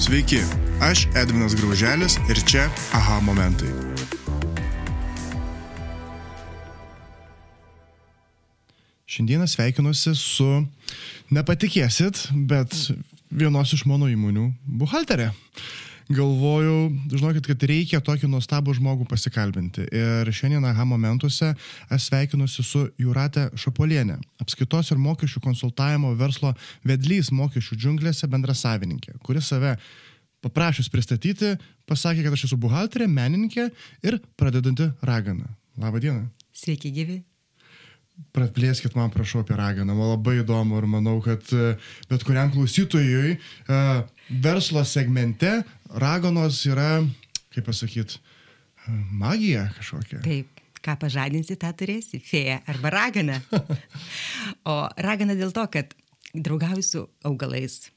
Sveiki, aš Edvinas Grauželis ir čia aha momentai. Šiandieną sveikinuosi su, nepatikėsit, bet vienos iš mano įmonių buhalterė galvojau, žinokit, kad reikia tokį nuostabų žmogų pasikalbinti. Ir šiandien aha momentuose aš sveikinuosi su Jurate Šapolienė, apskaitos ir mokesčių konsultavimo verslo vedlys mokesčių džiunglėse bendrasavininkė, kuri save paprašęs pristatyti, pasakė, kad aš esu buhalterė, menininkė ir pradedanti raganą. Labą dieną. Sveiki, gyvi. Praplėskit man, prašau, apie raganą. Man labai įdomu ir manau, kad e, bet kuriam klausytojui e, verslo segmente raganos yra, kaip pasakyti, magija kažkokia. Taip, ką pažadinsi, tą turėsi. Fėja arba ragana. o ragana dėl to, kad draugauju su augalais,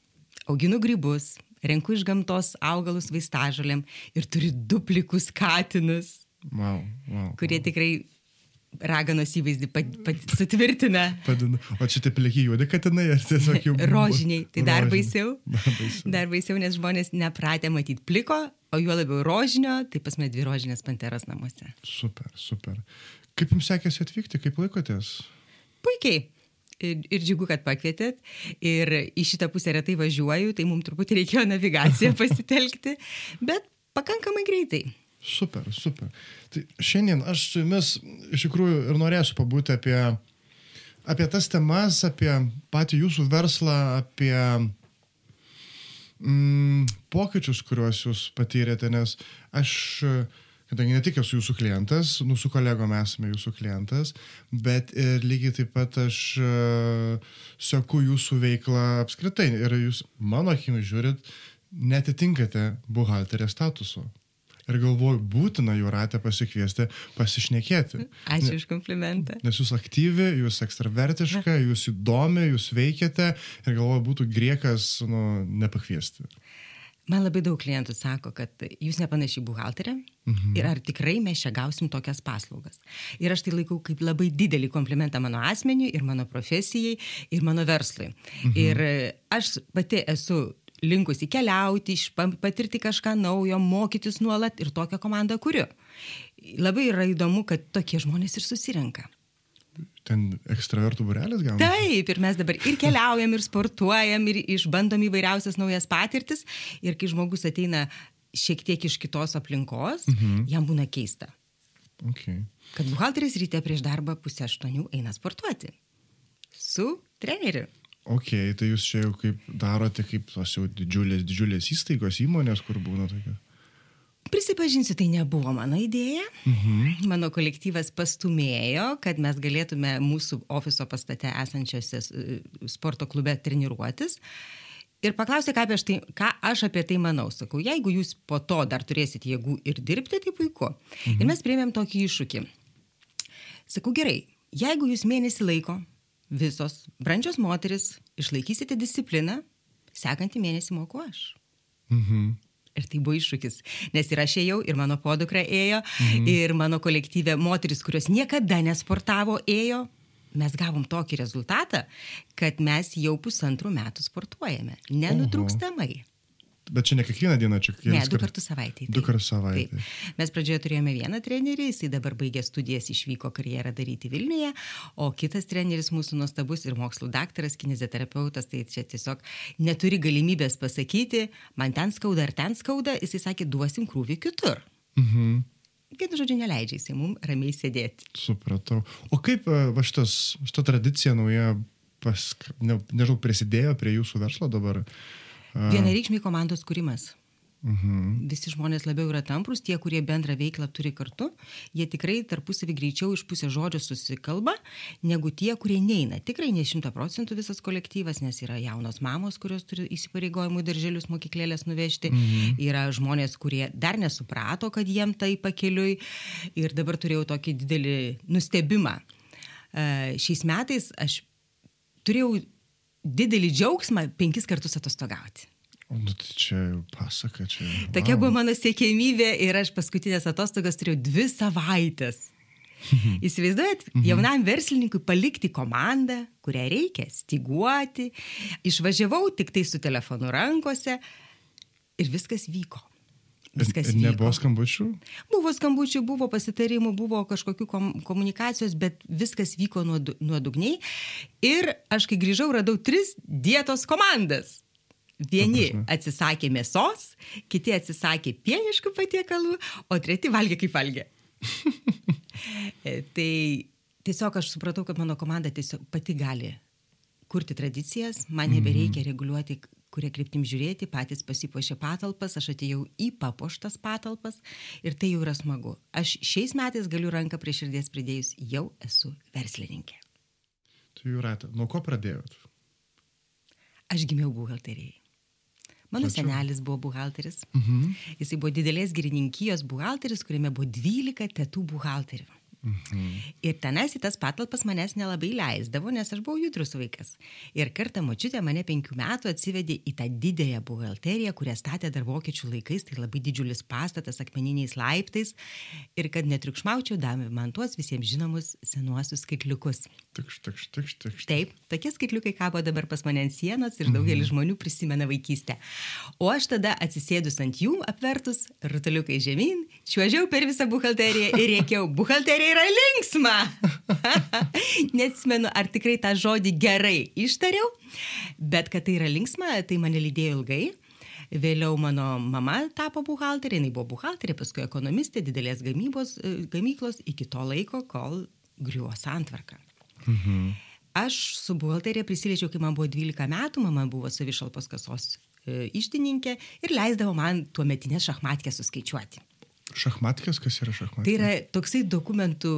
auginu grybus, renku iš gamtos augalus vaistažolėm ir turiu duplikus katinus. Wow, wow, kurie wow. tikrai raganos įvaizdį pat, pat, sutvirtina. Padinu. O čia taip lieki juodi katinai, ar tiesiog jau... Rožiniai, tai dar baisiau. Dar baisiau. Dar baisiau, nes žmonės nepratę matyti pliko, o juo labiau rožinio, tai pas mane dvi rožinės panteros namuose. Super, super. Kaip jums sekėsi atvykti, kaip laikotės? Puikiai. Ir, ir džiugu, kad pakvietėt. Ir į šitą pusę retai važiuoju, tai mums truputį reikėjo navigaciją pasitelkti, bet pakankamai greitai. Super, super. Tai šiandien aš su jumis iš tikrųjų ir norėsiu pabūti apie, apie tas temas, apie patį jūsų verslą, apie mm, pokyčius, kuriuos jūs patyrėte, nes aš, kadangi ne tik esu jūsų klientas, nu su kolegom esame jūsų klientas, bet ir lygiai taip pat aš uh, seku jūsų veiklą apskritai ir jūs, mano akimis žiūrit, netitinkate buhalterės statuso. Ir galvoju, būtina Juratę pasikviesti, pasišnekėti. Ačiū už komplimentą. Nes jūs aktyvi, jūs ekstravertiška, jūs įdomi, jūs veikiate ir galvoju, būtų griekas nu, nepakviesti. Man labai daug klientų sako, kad jūs nepanašiai buhalterė mhm. ir ar tikrai mes čia gausim tokias paslaugas. Ir aš tai laikau kaip labai didelį komplimentą mano asmeniui ir mano profesijai ir mano verslui. Mhm. Ir aš pati esu linkusi keliauti, patirti kažką naujo, mokytis nuolat ir tokią komandą kuriu. Labai yra įdomu, kad tokie žmonės ir susirenka. Ten ekstravertų burelis gal? Taip, ir mes dabar ir keliaujam, ir sportuojam, ir išbandom įvairiausias naujas patirtis. Ir kai žmogus ateina šiek tiek iš kitos aplinkos, mhm. jam būna keista. Okay. Kad buhalteris ryte prieš darbą pusę aštuonių eina sportuoti. Su treneriu. Ok, tai jūs čia jau kaip darote, kaip tos jau didžiulės, didžiulės įstaigos, įmonės, kur būna tokia. Prisipažinsiu, tai nebuvo mano idėja. Mhm. Mano kolektyvas pastumėjo, kad mes galėtume mūsų ofiso pastate esančiose sporto klube treniruotis. Ir paklausė, ką, tai, ką aš apie tai manau. Sakau, jeigu jūs po to dar turėsit jėgų ir dirbti, tai puiku. Mhm. Ir mes priėmėm tokį iššūkį. Sakau, gerai, jeigu jūs mėnesį laiko visos brandžios moteris išlaikysite discipliną, sekantį mėnesį moku aš. Mhm. Ir tai buvo iššūkis, nes ir aš ėjau, ir mano podukra ėjo, mhm. ir mano kolektyvė moteris, kurios niekada nesportavo, ėjo. Mes gavom tokį rezultatą, kad mes jau pusantrų metų sportuojame, nenutrūkstamai. Oho. Bet čia ne kiekvieną dieną, čia kiekvieną. Ne, du kartus savaitėje. Du kartus savaitėje. Mes pradžioje turėjome vieną trenerį, jisai dabar baigė studijas, išvyko karjerą daryti Vilniuje, o kitas treneris mūsų nuostabus ir mokslo daktaras, kineziterapeutas, tai čia tiesiog neturi galimybės pasakyti, man ten skauda ar ten skauda, jisai sakė, duosim krūvį kitur. Mhm. Vienu žodžiu, neleidžia jisai mums ramiai sėdėti. Supratau. O kaip va šitas, šita tradicija nauja, pas, ne, nežinau, prisidėjo prie jūsų verslo dabar? Vienareikšmiai komandos kūrimas. Mhm. Visi žmonės labiau yra tamprus, tie, kurie bendrą veiklą turi kartu, jie tikrai tarpusavį greičiau iš pusės žodžio susikalba, negu tie, kurie neina. Tikrai ne šimta procentų visas kolektyvas, nes yra jaunos mamos, kurios turi įsipareigojimų darželius mokyklėlės nuvežti, mhm. yra žmonės, kurie dar nesuprato, kad jiem tai pakeliui ir dabar turėjau tokį didelį nustebimą. Šiais metais aš turėjau didelį džiaugsmą penkis kartus atostogauti. Nu, tai čia pasaka, čia. Tokia wow. buvo mano siekėmybė ir aš paskutinės atostogas turėjau dvi savaitės. Įsivaizduojat, jaunam verslininkui palikti komandą, kurią reikia stiguoti. Išvažiavau tik tai su telefonu rankose. Ir viskas vyko. Viskas ir nebuvo vyko. skambučių? Buvo skambučių, buvo pasitarimų, buvo kažkokių kom komunikacijos, bet viskas vyko nuodugniai. Ir aš, kai grįžau, radau tris dietos komandas. Vieni atsisakė mėsos, kiti atsisakė pieniškų patiekalų, o treti valgė kaip valgė. E, tai tiesiog aš supratau, kad mano komanda tiesiog pati gali kurti tradicijas, man nebereikia mhm. reguliuoti, kurie kryptim žiūrėti, patys pasipuošė patalpas, aš atėjau į papuoštas patalpas ir tai jau yra smagu. Aš šiais metais galiu ranką prie širdies pridėjus, jau esu verslininkė. Tu jau ratą, nuo ko pradėjot? Aš gimiau buhalterijai. Mano Plačiau. senelis buvo buhalteris. Mhm. Jisai buvo didelės girininkijos buhalteris, kuriame buvo 12 tėtų buhalterių. Mhm. Ir tenais į tas patalpas manęs nelabai leisdavo, nes aš buvau judrus vaikas. Ir kartą močiutė mane penkių metų atsivedė į tą didėją buhalteriją, kurią statė dar vokiečių laikais, tai labai didžiulis pastatas akmeniniais laiptais. Ir kad netriukšmaučiau, davė man tuos visiems žinomus senuosius skaitliukus. Tikš, tikš, tikš, tikš. Taip, tokie skaitliukai kabo dabar pas mane ant sienos ir daugelis mhm. žmonių prisimena vaikystę. O aš tada atsisėdus ant jų, apvertus, rutuliukai žemyn, čiuožiau per visą buhalteriją ir rėkiau, buhalterija yra linksma. Neatsimenu, ar tikrai tą žodį gerai ištariau, bet kad tai yra linksma, tai mane lydėjo ilgai. Vėliau mano mama tapo buhalterė, jinai buvo buhalterė, paskui ekonomistė didelės gamybos, e, gamyklos iki to laiko, kol griuvo santvarka. Mhm. Aš su buhalterė prisiliečiau, kai man buvo 12 metų, mama buvo savišalpos kasos e, ištininkė ir leisdavo man tuo metinės šachmatkės suskaičiuoti. Šachmatkės, kas yra šachmatkės? Tai yra toksai dokumentų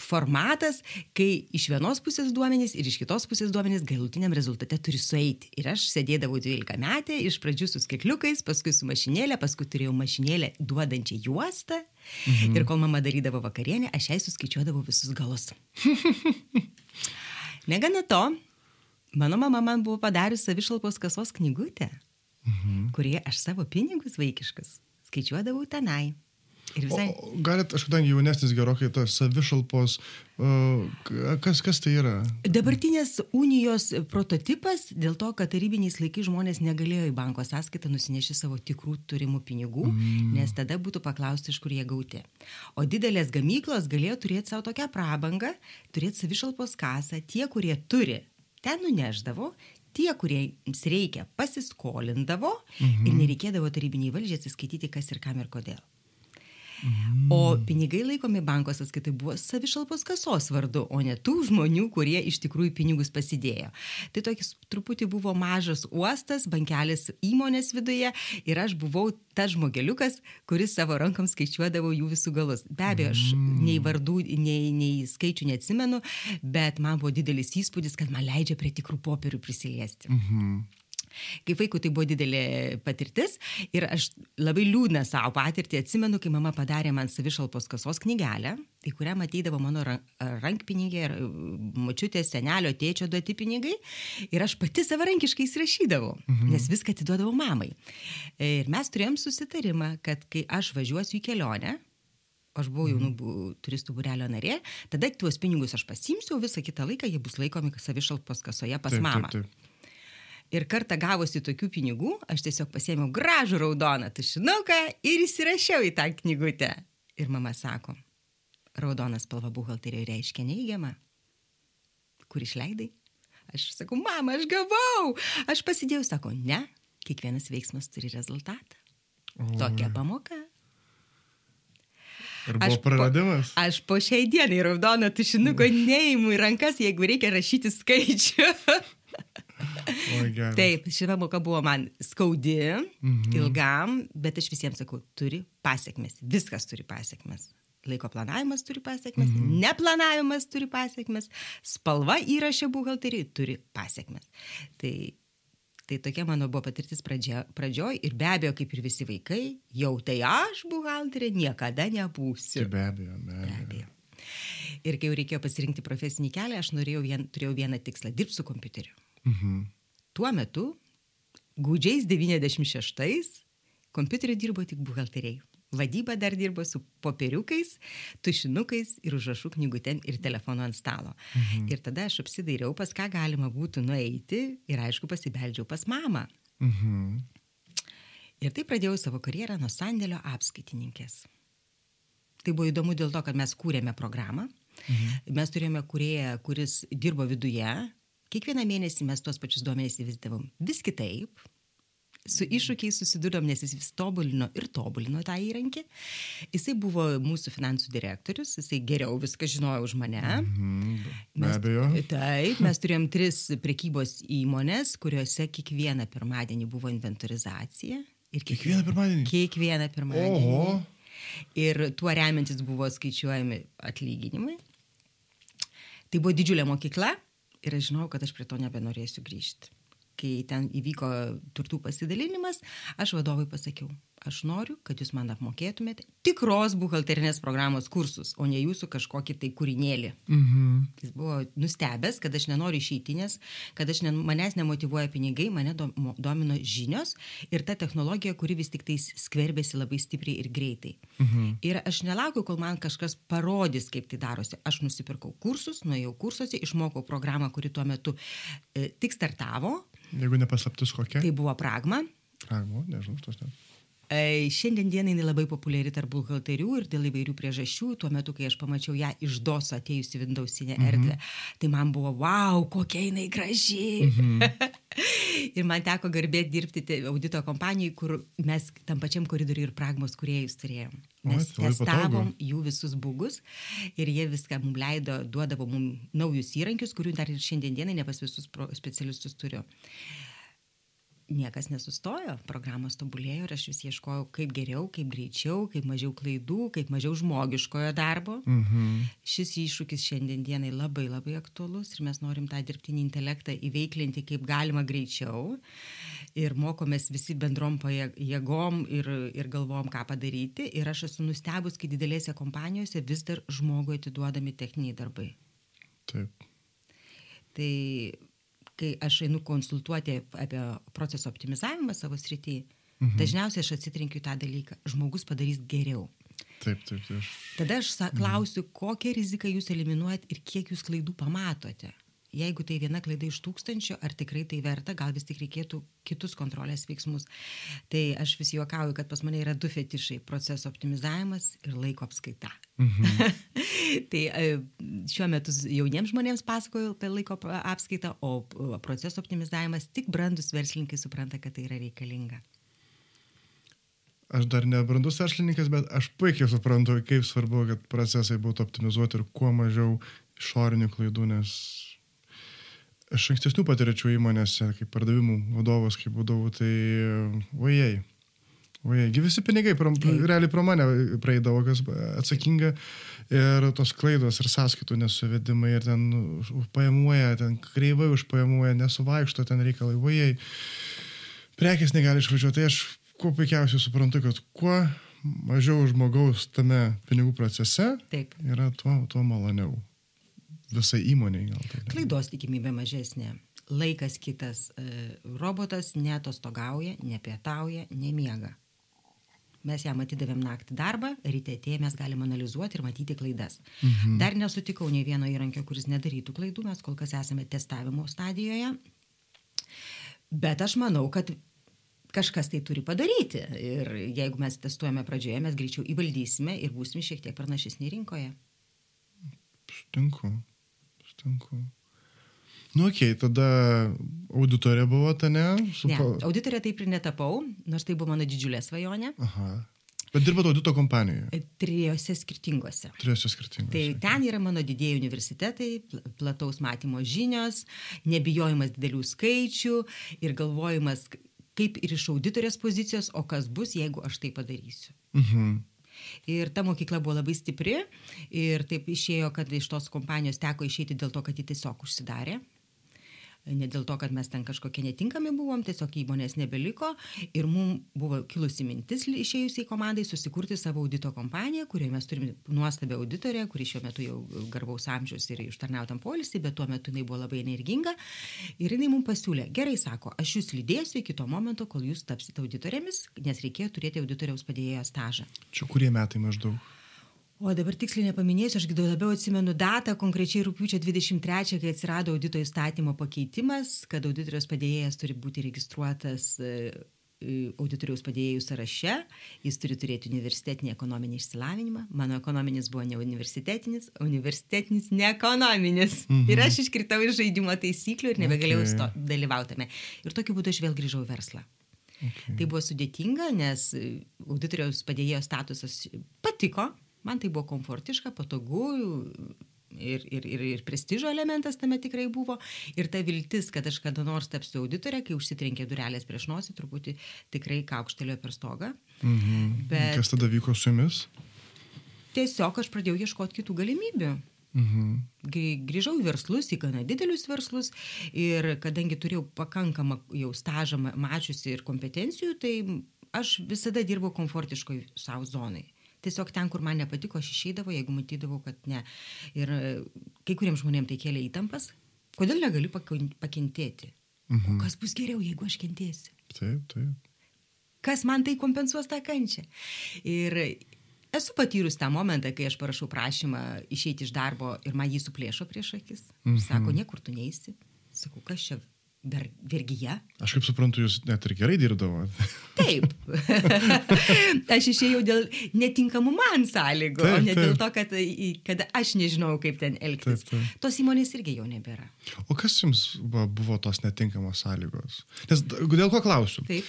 formatas, kai iš vienos pusės duomenys ir iš kitos pusės duomenys galutiniam rezultate turi sueiti. Ir aš sėdėdavau 12 metę, iš pradžių su skaitliukais, paskui su mašinėlė, paskui turėjau mašinėlę duodančią juostą. Mhm. Ir kol mama darydavo vakarienę, aš jai suskaičiuodavau visus galus. Negana to, mano mama man buvo padarius savišalpos kasos knygutę, mhm. kurie aš savo pinigus vaikiškus skaičiuodavau tenai. Visai... O, galit, aš kadangi jaunesnis gerokai, tas savišalpos, kas, kas tai yra? Dabartinės unijos prototipas dėl to, kad tarybiniais laikais žmonės negalėjo į banko sąskaitą nusinešti savo tikrų turimų pinigų, mm. nes tada būtų paklausti, iš kur jie gauti. O didelės gamyklos galėjo turėti savo tokią prabangą, turėti savišalpos kasą, tie, kurie turi ten nuneždavo, tie, kuriems reikia, pasiskolindavo mhm. ir nereikėdavo tarybiniai valdžiai atsiskaityti, kas ir kam ir kodėl. Mm. O pinigai laikomi banko sąskaitai buvo savišalpos kasos vardu, o ne tų žmonių, kurie iš tikrųjų pinigus pasidėjo. Tai tokis truputį buvo mažas uostas, bankelis įmonės viduje ir aš buvau tas žmogeliukas, kuris savo rankom skaičiuodavo jų visų galus. Be abejo, aš mm. nei vardų, nei, nei skaičių neatsimenu, bet man buvo didelis įspūdis, kad man leidžia prie tikrų popierių prisiliesti. Mm -hmm. Kaip vaikų tai buvo didelė patirtis ir aš labai liūdną savo patirtį atsimenu, kai mama padarė man savišalpos kasos knygelę, į kurią matydavo mano rankpinigiai ir mačiutės, senelio, tėčio duoti pinigai ir aš pati savarankiškai įsirašydavau, mhm. nes viską atiduodavau mamai. Ir mes turėjom susitarimą, kad kai aš važiuosiu į kelionę, aš buvau jaunų mhm. turistų būrelio narė, tada tuos pinigus aš pasimsiu, visą kitą laiką jie bus laikomi savišalpos kasoje pas taip, mamą. Taip, taip. Ir kartą gavusi tokių pinigų, aš tiesiog pasėmiau gražų raudoną tušinuką ir įsirašiau į tą knygutę. Ir mama sako, raudonas spalva buhalterijoje reiškia neįgiamą. Kur išleidai? Aš sakau, mama, aš gavau. Aš pasidėjau, sako, ne, kiekvienas veiksmas turi rezultatą. Tokia pamoka. Ir buvo aš praradimas? Po, aš po šiai dienai raudoną tušinuką neįimu į rankas, jeigu reikia rašyti skaičių. Taip, ši pamoka buvo man skaudi, mhm. ilgam, bet aš visiems sakau, turi pasiekmes, viskas turi pasiekmes. Laiko planavimas turi pasiekmes, mhm. neplanavimas turi pasiekmes, spalva įrašė buhalteriai turi pasiekmes. Tai, tai tokia mano buvo patirtis pradžia, pradžioj ir be abejo, kaip ir visi vaikai, jau tai aš buhalterė niekada nebūsiu. Tai be abejo, be abejo. Be abejo. Ir kai jau reikėjo pasirinkti profesinį kelią, aš norėjau vien, turėjau vieną tikslą - dirbti su kompiuteriu. Mhm. Tuo metu, gūdžiais 96-ais, kompiuteriu dirbo tik buhalteriai. Vadyba dar dirbo su popieriukais, tušinukais ir užrašų knygutėm ir telefonu ant stalo. Mhm. Ir tada aš apsidairiau, pas ką galima būtų nueiti ir aišku pasibeldžiau pas mamą. Mhm. Ir taip pradėjau savo karjerą nuo sandėlio apskaitininkės. Tai buvo įdomu dėl to, kad mes kūrėme programą. Mhm. Mes turėjome kurėją, kuris dirbo viduje. Kiekvieną mėnesį mes tuos pačius duomenys įvizdavom vis kitaip, su iššūkiais susidūrėm, nes jis vis tobulino ir tobulino tą įrankį. Jisai buvo mūsų finansų direktorius, jisai geriau viską žinojo už mane. Mhm, be Mes- abejo. Taip, mes turėjom tris prekybos įmonės, kuriuose kiekvieną pirmadienį buvo inventorizacija. Ir Kiekvieną pirmadienį? Kiekvieną pirmadienį. Oho. Ir tuo remiantis buvo skaičiuojami atlyginimai. Tai buvo didžiulė mokykla ir aš žinau, kad aš prie to nebenorėsiu grįžti. Kai ten įvyko turtų pasidalinimas, aš vadovui pasakiau, aš noriu, kad jūs man apmokėtumėte tikros buhalterinės programos kursus, o ne jūsų kažkokį tai kūrinėlį. Mhm. Jis buvo nustebęs, kad aš nenoriu išeitinės, kad aš ne, manęs nemotivuoja pinigai, mane domino žinios ir ta technologija, kuri vis tik tai skverbėsi labai stipriai ir greitai. Mhm. Ir aš nelaukiu, kol man kažkas parodys, kaip tai darosi. Aš nusipirkau kursus, nuėjau kursuose, išmokau programą, kuri tuo metu e, tik startavo. Jeigu nepaslaptis kokia. Tai buvo Pragma. Pragmo, nežinau, tos ten. Šiandien dienai jinai labai populiari tarp buhalterių ir dėl įvairių priežasčių. Tuo metu, kai aš pamačiau ją iš doso atėjusi Windowsinę erdvę, tai man buvo, wow, kokia jinai graži. ir man teko garbė dirbti audito kompanijai, kur mes tam pačiam koridoriui ir pragmos kuriejus turėjom. O, Mes tai labai testavom jų visus bugus ir jie viską mums leido, duodavo mums naujus įrankius, kurių dar ir šiandien dienai ne pas visus specialistus turiu niekas nesustojo, programos tobulėjo ir aš vis ieškojau, kaip geriau, kaip greičiau, kaip mažiau klaidų, kaip mažiau žmogiškojo darbo. Mhm. Šis iššūkis šiandien dienai labai labai aktuolus ir mes norim tą dirbtinį intelektą įveiklinti kaip galima greičiau ir mokomės visi bendrom jėgom ir, ir galvom, ką padaryti. Ir aš esu nustebus, kai didelėse kompanijose vis dar žmogui atiduodami techniniai darbai. Taip. Tai kai aš einu konsultuoti apie proceso optimizavimą savo srityje, mhm. dažniausiai aš atsitrinkiu tą dalyką. Žmogus padarys geriau. Taip, taip, tai aš. Tada aš sa- klausiu, kokią riziką jūs eliminuojat ir kiek jūs klaidų pamatote. Jeigu tai viena klaida iš tūkstančio, ar tikrai tai verta, gal vis tik reikėtų kitus kontrolės veiksmus. Tai aš vis juokauju, kad pas mane yra du fetišai - proceso optimizavimas ir laiko apskaita. Mhm. tai e, šiuo metu jauniems žmonėms pasakoju apie laiko apskaitą, o proceso optimizavimas tik brandus verslininkai supranta, kad tai yra reikalinga. Aš dar nebrandus verslininkas, bet aš puikiai suprantu, kaip svarbu, kad procesai būtų optimizuoti ir kuo mažiau išorinių klaidų, nes iš ankstesnių patirčių įmonėse, kaip pardavimų vadovas, kaip būdavau, tai ojei. Ojei, visi pinigai pro, realiai pro mane praeidavo, kas atsakinga ir tos klaidos ir sąskaitų nesuvedimai ir ten pajamuoja, ten kreivai užpajamuoja, nesuvaikšto ten reikalai, ojei. Prekės negali išvažiuoti, tai aš kuo puikiausiai suprantu, kad kuo mažiau žmogaus tame pinigų procese Taip. yra, tuo, tuo maloniau. Visai įmoniai gal? Klaidos tikimybė mažesnė. Laikas kitas. E, Robotas netostogauja, nepietauja, nemiega. Mes jam atidavėm naktį darbą, ryte atėję mes galim analizuoti ir matyti klaidas. Mhm. Dar nesutikau nei vieno įrankio, kuris nedarytų klaidų, mes kol kas esame testavimo stadijoje. Bet aš manau, kad kažkas tai turi padaryti. Ir jeigu mes testuojame pradžioje, mes greičiau įvaldysime ir būsime šiek tiek pranašesni rinkoje. Sutinku. Sutinku. Nu, okei, okay, tada auditorija buvo, ta ne? Su Ne, auditorė taip ir netapau, nors tai buvo mano didžiulė svajonė. Aha. Bet dirbat audito kompanijoje. Trijose skirtingose. Turėsiu skirtingus. Tai ten yra mano didėjai universitetai, pl- plataus matymo žinios, nebijojimas didelių skaičių ir galvojimas, kaip ir iš auditorės pozicijos, o kas bus, jeigu aš tai padarysiu. Mhm. Ir ta mokykla buvo labai stipri ir taip išėjo, kad iš tos kompanijos teko išeiti dėl to, kad ji tiesiog užsidarė. Ne dėl to, kad mes ten kažkokie netinkami buvom, tiesiog įmonės nebeliko ir mums buvo kilusi mintis išėjusiai komandai susikurti savo audito kompaniją, kurioje mes turime nuostabią auditorę, kuri šiuo metu jau garbaus amžiaus ir užtarnautam polisį, bet tuo metu jinai buvo labai energinga. Ir jinai mums pasiūlė, gerai sako, aš jūs lydėsiu iki to momento, kol jūs tapsite auditorėmis, nes reikėjo turėti auditoriaus padėjėjo stažą. Čia kurie metai maždaug? O dabar tiksliai nepaminėsiu, aš labiau atsimenu datą, konkrečiai rūpiučio 23, kai atsirado audito įstatymo pakeitimas, kad auditorius padėjėjas turi būti registruotas e, auditoriaus padėjėjų sąraše, jis turi turėti universitetinį ekonominį išsilavinimą. Mano ekonominis buvo ne universitetinis, universitetinis ne ekonominis. Mhm. Ir aš iškritau iš žaidimo taisyklių ir nebegalėjau okay. dalyvautame. Ir tokiu būdu aš vėl grįžau į verslą. Okay. Tai buvo sudėtinga, nes auditoriaus padėjėjo statusas patiko, man tai buvo komfortiška, patogu, ir, ir, ir, ir prestižo elementas tame tikrai buvo. Ir ta viltis, kad aš kada nors tapsiu auditorė, kai užsitrenkė durelės prieš nosį, truputį tikrai kaukštelėjo per stogą. Mhm. Bet... Kas tada vyko su jumis? Tiesiog aš pradėjau ieškoti kitų galimybių. Mhm. Grįžau į verslus, į gana didelius verslus ir kadangi turėjau pakankamą jau stažą mačiusi ir kompetencijų, tai aš visada dirbau komfortiškoj savo zonai. Tiesiog ten, kur man nepatiko, aš išeidavau, jeigu matydavau, kad ne. Ir e, kai kuriems žmonėms tai kėlė įtampas. Kodėl negaliu pakentėti? Mhm. O kas bus geriau, jeigu aš kentėsiu? Taip, taip. Kas man tai kompensuos tą kančią? Ir esu patyrus tą momentą, kai aš parašau prašymą išeiti iš darbo ir man jį suplėšo prieš akis. Mhm. Sako, niekur tu neįsi. Sakau, kas čia ver, vergyje. Aš kaip suprantu, jūs net ir gerai dirbdavote. Taip. aš išėjau dėl netinkamų man sąlygų, taip, o ne taip. dėl to, kad, kad aš nežinau, kaip ten elgtis. Taip, taip. Tos įmonės irgi jau nebėra. O kas jums buvo, buvo tos netinkamos sąlygos? Nes dėl ko klausiu? Taip.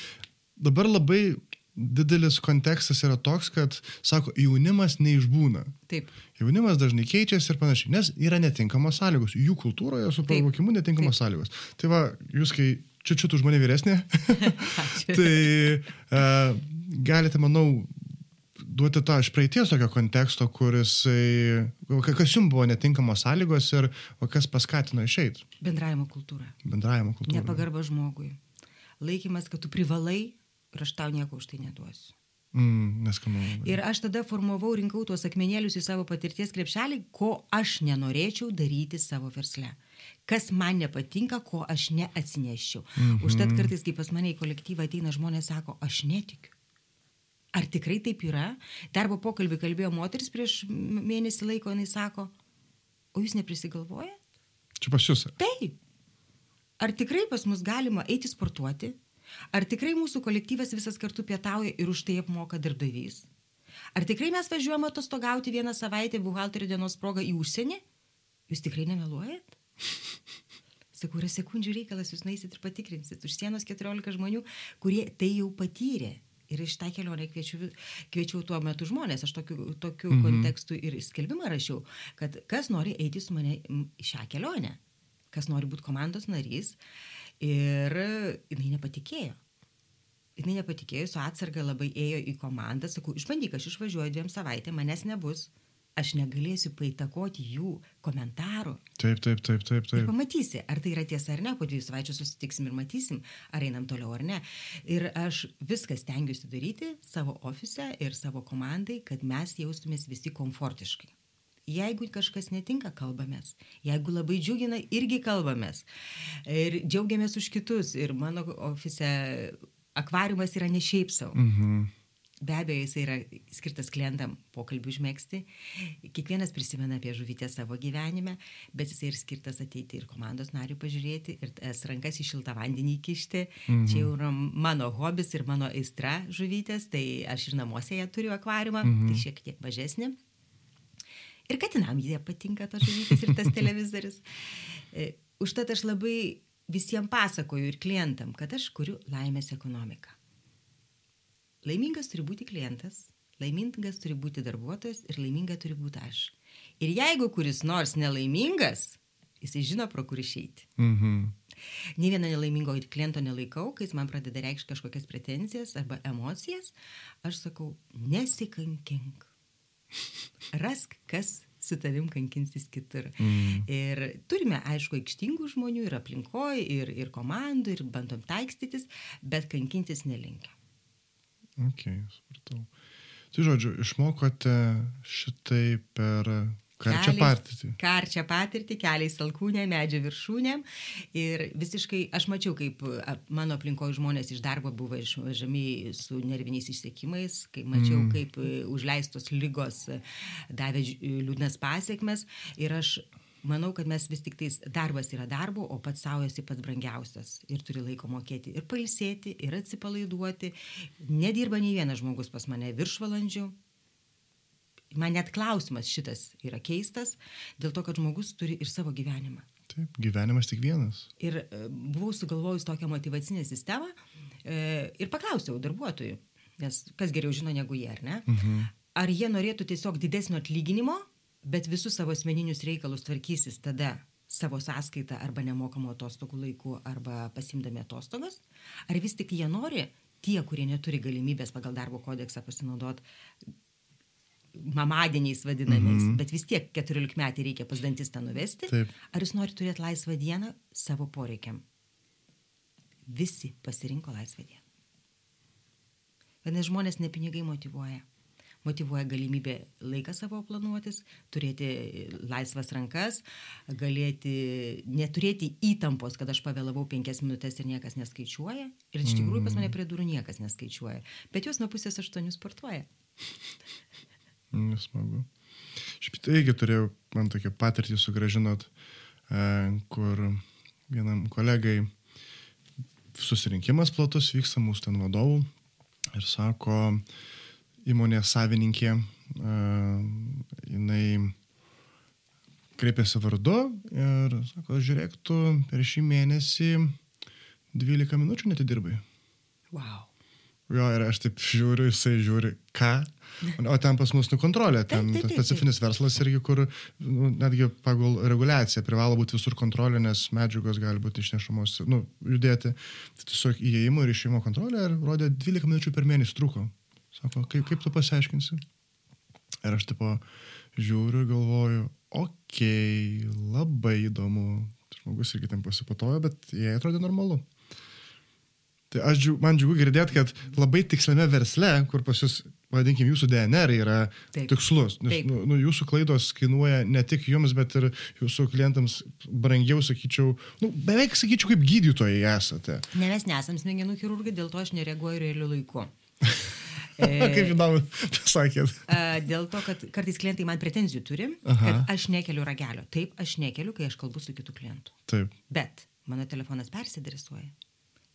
Dabar labai didelis kontekstas yra toks, kad, sako, jaunimas neišbūna. Taip. Jaunimas dažnai keičiasi ir panašiai, nes yra netinkamos sąlygos. Jų kultūroje su provokimu netinkamos Taip. sąlygos. Tai va, jūs kai čia čia tu už mane vyresnė, tai uh, galite, manau, duoti tą iš praeities tokio konteksto, kuris, kas jums buvo netinkamos sąlygos ir kas paskatino išeiti. Bendravimo kultūra. Bendravimo kultūra. Nepagarba žmogui. Laikymas, kad tu privalai ir aš tau nieko už tai neduosiu. Mm, neskanu. Ir aš tada formavau, rinkau tuos akmenėlius į savo patirties krepšelį, ko aš nenorėčiau daryti savo versle. Kas man nepatinka, ko aš neatsineščiau. Mm -hmm. Užtat kartais, kai pas mane į kolektyvą ateina žmonės, sako, aš netikiu. Ar tikrai taip yra? Darbo pokalbį kalbėjo moteris prieš mėnesį laiko, jinai sako, o jūs neprisigalvojate? Čia pas jūs. Taip. Ar tikrai pas mus galima eiti sportuoti, Ar tikrai mūsų kolektyvas visas kartu pietauja ir už tai apmoka darbdavys? Ar tikrai mes važiuojame atostogauti vieną savaitę buhalterio dienos progą į užsienį? Jūs tikrai nemeluojat? Sakau, yra sekundžių reikalas, jūs naisit ir patikrinsit. Už sienos 14 žmonių, kurie tai jau patyrė. Ir iš tą kelionę kviečiu, kviečiau tuo metu žmonės, aš tokiu, tokiu mm -hmm. kontekstu ir skelbimą rašiau, kad kas nori eiti su mane į šią kelionę, kas nori būti komandos narys, Ir jinai nepatikėjo. Jinai nepatikėjo, su atsarga labai ėjo į komandą, sakau, išbandyk, aš išvažiuoju dviem savaitėm, manęs nebus, aš negalėsiu paitakoti jų komentarų. Taip, taip, taip, taip. taip. Ir pamatysi, ar tai yra tiesa ar ne, po dviejų savaičių susitiksim ir matysim, ar einam toliau ar ne. Ir aš viską stengiuosi daryti savo ofise ir savo komandai, kad mes jaustumės visi komfortiškai. Jeigu kažkas netinka, kalbamės. Jeigu labai džiugina, irgi kalbamės. Ir džiaugiamės už kitus. Ir mano ofise akvariumas yra ne šiaip savo. Mhm. Be abejo, jis yra skirtas klientam pokalbių užmėgsti. Kiekvienas prisimena apie žuvytę savo gyvenime, bet jis ir skirtas ateiti ir komandos narių pažiūrėti, ir tas rankas į šiltą vandenį įkišti. Mhm. Čia yra mano hobis ir mano aistra žuvytės, tai aš ir namuose ją turiu akvariumą, mhm. tai šiek tiek mažesnė. Ir katinam jie patinka tos žuvytės ir tas televizorius. E, užtat aš labai visiems pasakoju ir klientam, kad aš kuriu laimės ekonomiką. Laimingas turi būti klientas, laimingas turi būti darbuotojas ir laiminga turi būti aš. Ir jeigu kuris nors nelaimingas, jisai žino, pro kur išeiti. Mhm. Ne vieno nelaimingo kliento nelaikau, kai jis man pradeda reikšti kažkokias pretenzijas arba emocijas, aš sakau, nesikankink. Rask, kas su tavim kankinsis kitur. Mm. Ir turime, aišku, aikštingų žmonių ir aplinkoje, ir, ir komandų, ir bandom taikstytis, bet kankintis nelinkia. Ok, supratau. Tai žodžiu, išmokote šitai per Karčią patirtį. Karčią patirtį, keliais alkūnė, medžio viršūnė. Ir visiškai, aš mačiau, kaip mano aplinkoje žmonės iš darbo buvo išvažiami su nerviniais išsiekimais, kai mačiau, mm. kaip e, užleistos lygos davė liūdnas pasiekmes. Ir aš manau, kad mes vis tik tais darbas yra darbo, o pats savo esi pats brangiausias ir turi laiko mokėti ir pailsėti, ir atsipalaiduoti. Nedirba nei vienas žmogus pas mane viršvalandžių. Man net klausimas šitas yra keistas, dėl to, kad žmogus turi ir savo gyvenimą. Taip, gyvenimas tik vienas. Ir e, buvau sugalvojus tokią motivacinę sistemą e, ir paklausiau darbuotojų, nes kas geriau žino negu jie, ar ne? Mhm. Ar jie norėtų tiesiog didesnio atlyginimo, bet visus savo asmeninius reikalus tvarkysis tada savo sąskaitą arba nemokamų atostogų laiku arba pasimdami atostogas, ar vis tik jie nori, tie, kurie neturi galimybės pagal darbo kodeksą pasinaudoti mamadieniais vadinamais, mm -hmm. bet vis tiek 14 metai reikia pas dantistą nuvesti, Taip. ar jis nori turėti laisvą dieną savo poreikiam. Visi pasirinko laisvą dieną. Vadinasi, žmonės ne pinigai motivuoja motivuoja galimybė laiką savo planuotis, turėti laisvas rankas, galėti neturėti įtampos, kad aš pavėlavau penkias minutės ir niekas neskaičiuoja. Ir iš tikrųjų pas mane prie durų niekas neskaičiuoja. Bet jos nuo pusės aštuonių sportuoja. Nesmagu. Šiaip tai irgi turėjau, man tokia patirtį sugražinot, e, kur vienam kolegai susirinkimas platus vyksta mūsų ten vadovų ir sako, įmonės savininkė, jinai kreipėsi vardu ir sako, žiūrėk, tu per šį mėnesį 12 minučių netidirbai. Wow. Jo, ir aš taip žiūriu, jisai žiūri, ką. O ten pas mus nu kontrolė, ten taip, taip, taip, specifinis verslas irgi, kur nu, netgi pagal reguliaciją privalo būti visur kontrolė, nes medžiagos gali būti išnešamos, nu, judėti. Tai tiesiog įėjimo ir išėjimo kontrolė ir rodė 12 minučių per mėnesį truko. Sako, kaip, kaip tu pasiaiškinsi? Ir aš tipo žiūriu galvoju, okei, okay, labai įdomu. Žmogus irgi ten pasipatojo, bet jie atrodė normalu. Tai aš, man džiugu girdėti, kad labai tiksliame versle, kur pas jūs, vadinkim, jūsų DNR yra Taip. tikslus. Nes Taip. Nu, nu, jūsų klaidos kainuoja ne tik jums, bet ir jūsų klientams brangiau, sakyčiau, nu, beveik sakyčiau, kaip gydytojai esate. Ne, mes nesam smegenų chirurgai, dėl to aš nereaguoju realiu laiku. Kaip įdomu, pasakėt. Dėl to, kad kartais klientai man pretenzijų turi, Aha. kad aš nekeliu ragelio. Taip, aš nekeliu, kai aš kalbu su kitu klientu. Taip. Bet mano telefonas persidresuoja.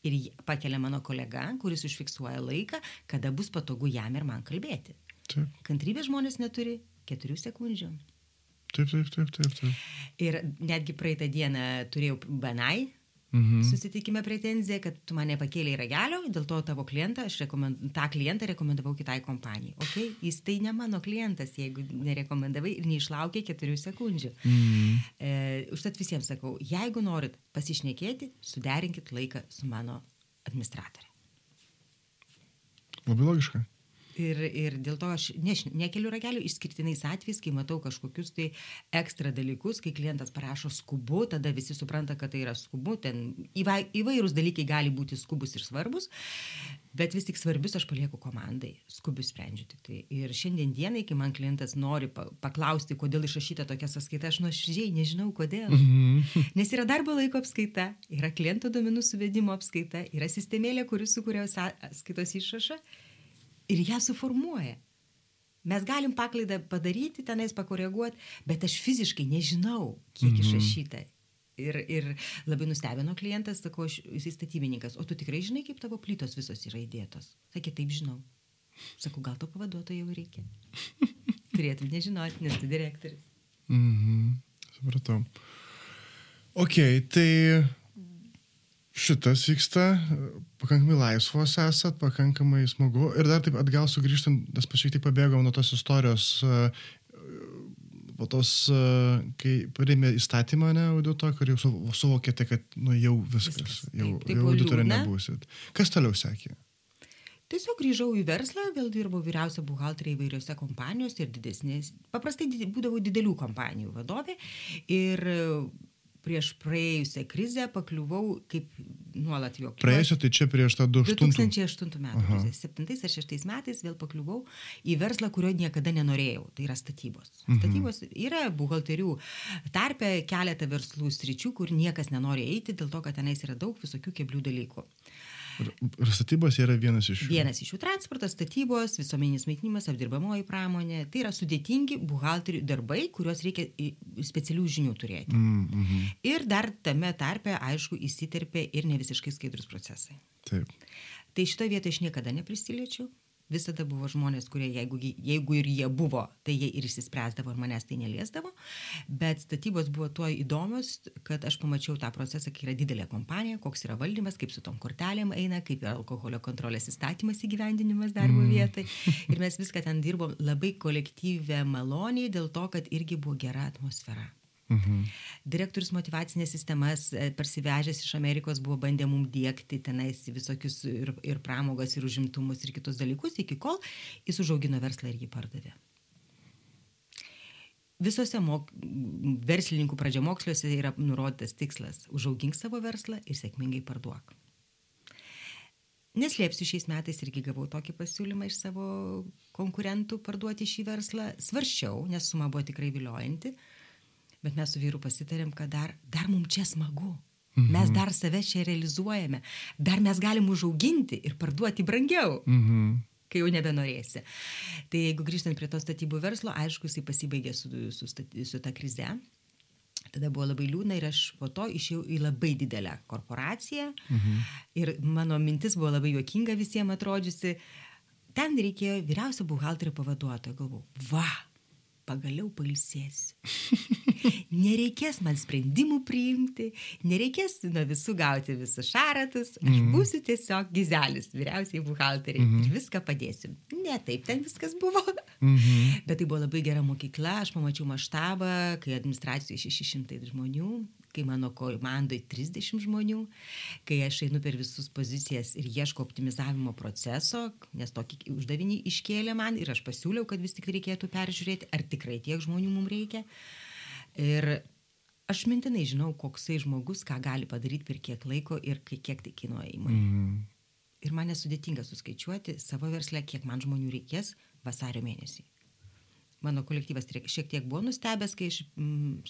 Ir pakelia mano kolega, kuris užfiksuoja laiką, kada bus patogu jam ir man kalbėti. Taip. Kantrybės žmonės neturi keturių sekundžių. Taip, taip, taip, taip, taip. Ir netgi praeitą dieną turėjau banai Mhm. Susitikime pretenzija, kad tu mane pakėlė į ragelio, dėl to tavo klientą, aš rekomend... tą klientą rekomendavau kitai kompanijai. Ok, jis tai ne mano klientas, jeigu nerekomendavai ir neišlaukė keturių sekundžių. Mhm. E, užtat visiems sakau, jeigu norit pasišnekėti, suderinkit laiką su mano administratorė. Labai logiška. Ir, ir dėl to aš ne, nekeliu ragelių išskirtinais atvejais, kai matau kažkokius tai ekstra dalykus, kai klientas parašo skubu, tada visi supranta, kad tai yra skubu, ten įvai, įvairūs dalykai gali būti skubus ir svarbus, bet vis tik svarbius aš palieku komandai, skubius sprendžiu tik tai. Ir šiandien dienai, kai man klientas nori paklausti, kodėl išrašyta tokia sąskaita, aš nuoširdžiai nežinau kodėl. Mhm. Nes yra darbo laiko apskaita, yra kliento domenų suvedimo apskaita, yra sistemėlė, kuris sukuria skaitos išrašą ir ją suformuoja. Mes galim paklaidą padaryti, tenais pakoreguoti, bet aš fiziškai nežinau, kiek mhm. išrašyta. Ir, ir labai nustebino klientas, sako, aš, jisai statybininkas, o tu tikrai žinai, kaip tavo plytos visos yra įdėtos? Sakė, taip žinau. Sakau, gal to pavaduotojo jau reikia. Turėtum nežinoti, nes tu direktorius. Mhm, supratau. Ok, tai šitas vyksta, pakankamai laisvos esat, pakankamai smagu. Ir dar taip atgal sugrįžtant, nes pašiek tik pabėgau nuo tos istorijos, e, po tos, e, kai priėmė įstatymą, ne, audito, kur jau suvokėte, kad, nu, jau viskas, viskas. jau, taip, taip, jau auditorė nebūsit. Kas toliau sekė? Tiesiog grįžau į verslą, vėl dirbau vyriausia buhalterė įvairiose kompanijose ir didesnės, paprastai būdavau didelių kompanijų vadovė ir prieš praėjusią krizę pakliuvau kaip nuolat jo. Praėjusią, tai čia prieš tą 2008 metų. 7 ar 6 metais vėl pakliuvau į verslą, kurio niekada nenorėjau. Tai yra statybos. Mhm. Statybos yra buhalterių tarpe keletą verslų sričių, kur niekas nenori eiti dėl to, kad tenais yra daug visokių keblių dalykų. Ir, ir statybos yra vienas iš jų. Vienas iš jų transportas, statybos, visuomeninis maitinimas, apdirbamoji pramonė. Tai yra sudėtingi buhalterių darbai, kuriuos reikia specialių žinių turėti. Mm, mhm. Ir dar tame tarpe, aišku, įsiterpia ir ne visiškai skaidrus procesai. Taip. Tai šitoje vietoje aš niekada neprisiliečiau. Visada buvo žmonės, kurie, jeigu, jeigu ir jie buvo, tai jie ir išsispręsdavo ir manęs tai neliesdavo. Bet statybos buvo tuo įdomios, kad aš pamačiau tą procesą, kai yra didelė kompanija, koks yra valdymas, kaip su tom kortelėm eina, kaip yra alkoholio kontrolės įstatymas įgyvendinimas darbo mm. vietai. Ir mes viską ten dirbom labai kolektyvę maloniai dėl to, kad irgi buvo gera atmosfera. Mhm. Direktorius motivacinės sistemas e, parsivežęs iš Amerikos buvo bandę mum dėkti tenais visokius ir, ir pramogas, ir užimtumus, ir kitus dalykus, iki kol jis užaugino verslą ir jį pardavė. Visose mok... verslininkų pradžiamoksliuose yra nurodytas tikslas - užaugink savo verslą ir sėkmingai parduok. Neslėpsiu, šiais metais irgi gavau tokį pasiūlymą iš savo konkurentų parduoti šį verslą. Svarščiau, nes suma buvo tikrai viliojanti, bet mes su vyru pasitarėm, kad dar, dar mums čia smagu. Mhm. Mes dar save čia realizuojame, dar mes galim užauginti ir parduoti brangiau, Mhm. kai jau nebenorėsi. Tai jeigu grįžtant prie to statybų verslo, aišku, jisai pasibaigė su, su, su ta krize. Tada buvo labai liūdna ir aš po to išėjau į labai didelę korporaciją. Mhm. Ir mano mintis buvo labai juokinga visiems atrodžiusi. Ten reikėjo vyriausio buhalterio pavaduotojo. Galvau, va, pagaliau pailsėsiu. Nereikės man sprendimų priimti, nereikės nuo visų gauti visus šaratus. Aš būsiu tiesiog gizelis, vyriausiai buhalteriai ir viską padėsiu. Ne taip ten viskas buvo. Mhm. Bet tai buvo labai gera mokykla, aš pamačiau maštabą, kai administracijoje 600 žmonių, kai mano komandoje 30 žmonių, kai aš einu per visus pozicijas ir ieško optimizavimo proceso, nes tokį uždavinį iškėlė man ir aš pasiūliau, kad vis tik reikėtų peržiūrėti, ar tikrai tiek žmonių mums reikia. Ir aš mintinai žinau, koksai žmogus, ką gali padaryti per kiek laiko ir kiek tai kainuoja įmonė. Mhm. Ir man nesudėtinga suskaičiuoti savo verslę, kiek man žmonių reikės vasario mėnesį. Mano kolektyvas šiek tiek buvo nustebęs, kai iš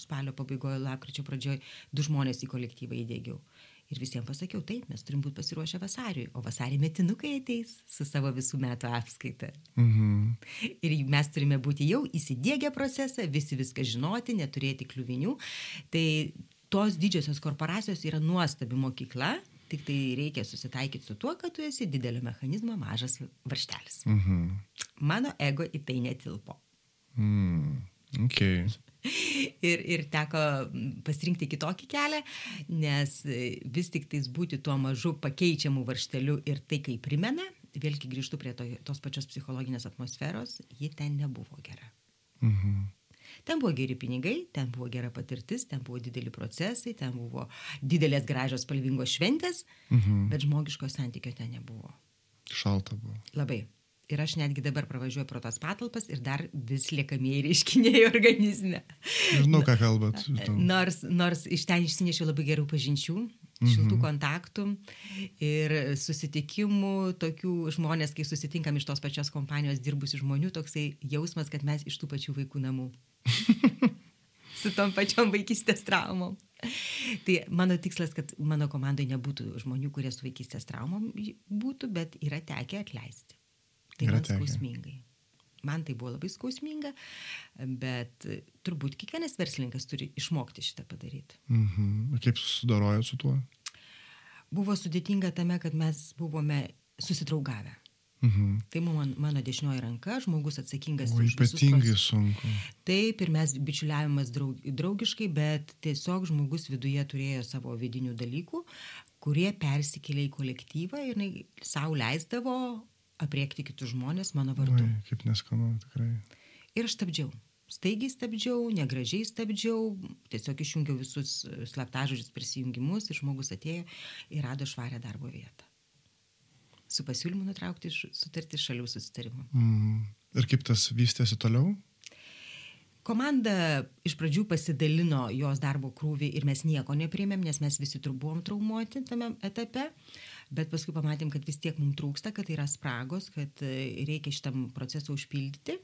spalio pabaigoje, lapkričio pradžioje du žmonės į kolektyvą įdėgiau. Ir visiems pasakiau, taip, mes turim būti pasiruošę vasariui, o vasarį metinukai ateis su savo visų metų apskaita. Mhm. Ir mes turime būti jau įsidėgę procesą, visi viską žinoti, neturėti kliuvinių. Tai tos didžiosios korporacijos yra nuostabi mokykla, tik tai reikia susitaikyti su tuo, kad tu esi didelio mechanizmo mažas varštelis. Mhm. Mano ego į tai netilpo. Mm. Okay. Ir, ir teko pasirinkti kitokį kelią, nes vis tik tais būti tuo mažu pakeičiamu varšteliu ir tai, kai primena, vėlgi grįžtu prie to, tos pačios psichologinės atmosferos, ji ten nebuvo gera. Mhm. Ten buvo geri pinigai, ten buvo gera patirtis, ten buvo dideli procesai, ten buvo didelės gražios spalvingos šventės, Mhm. bet žmogiško santykio ten nebuvo. Šalta buvo. Labai. Ir aš netgi dabar pravažiuoju pro tas patalpas ir dar vis liekamieji reiškiniai organizme. Žinau, ką kalbat. Nors, nors iš ten išsinešiau labai gerų pažinčių, šiltų kontaktų ir susitikimų, tokių žmonės, kai susitinkam iš tos pačios kompanijos dirbusių žmonių, toksai jausmas, kad mes iš tų pačių vaikų namų. Su tom pačiom vaikystės traumom. Tai mano tikslas, kad mano komandoje nebūtų žmonių, kurie su vaikystės traumom būtų, bet yra tekę atleisti. Tai Yra man skausmingai. Man tai buvo labai skausminga, bet turbūt kiekvienas verslininkas turi išmokti šitą padaryti. Mhm. Kaip susidarojot su tuo? Buvo sudėtinga tame, kad mes buvome susidraugavę. Mhm. Tai buvo mano dešinioji ranka, žmogus atsakingas O už visus ypatingai procesus. sunku. Taip, ir mes bičiuliavimas draug, draugiškai, bet tiesiog žmogus viduje turėjo savo vidinių dalykų, kurie persikėlė į kolektyvą ir savo leisdavo apriekti kitus žmonės mano vardu. Oi, kaip neskanu, tikrai. Ir aš stabdžiau. Staigiai stabdžiau, negražiai stabdžiau, tiesiog išjungiau visus e, slaptažodžius prisijungimus ir žmogus atėjo ir rado švarę darbo vietą. Su pasiūlymu nutraukti sutartį šalių susitarimu. Mhm. Ir kaip tas vystėsi toliau? Komanda iš pradžių pasidalino jos darbo krūvį ir mes nieko nepriėmėm, nes mes visi tur buvom traumuoti tame etape, bet paskui pamatėm, kad vis tiek mums trūksta, kad yra spragos, kad e, reikia šitam procesą užpildyti.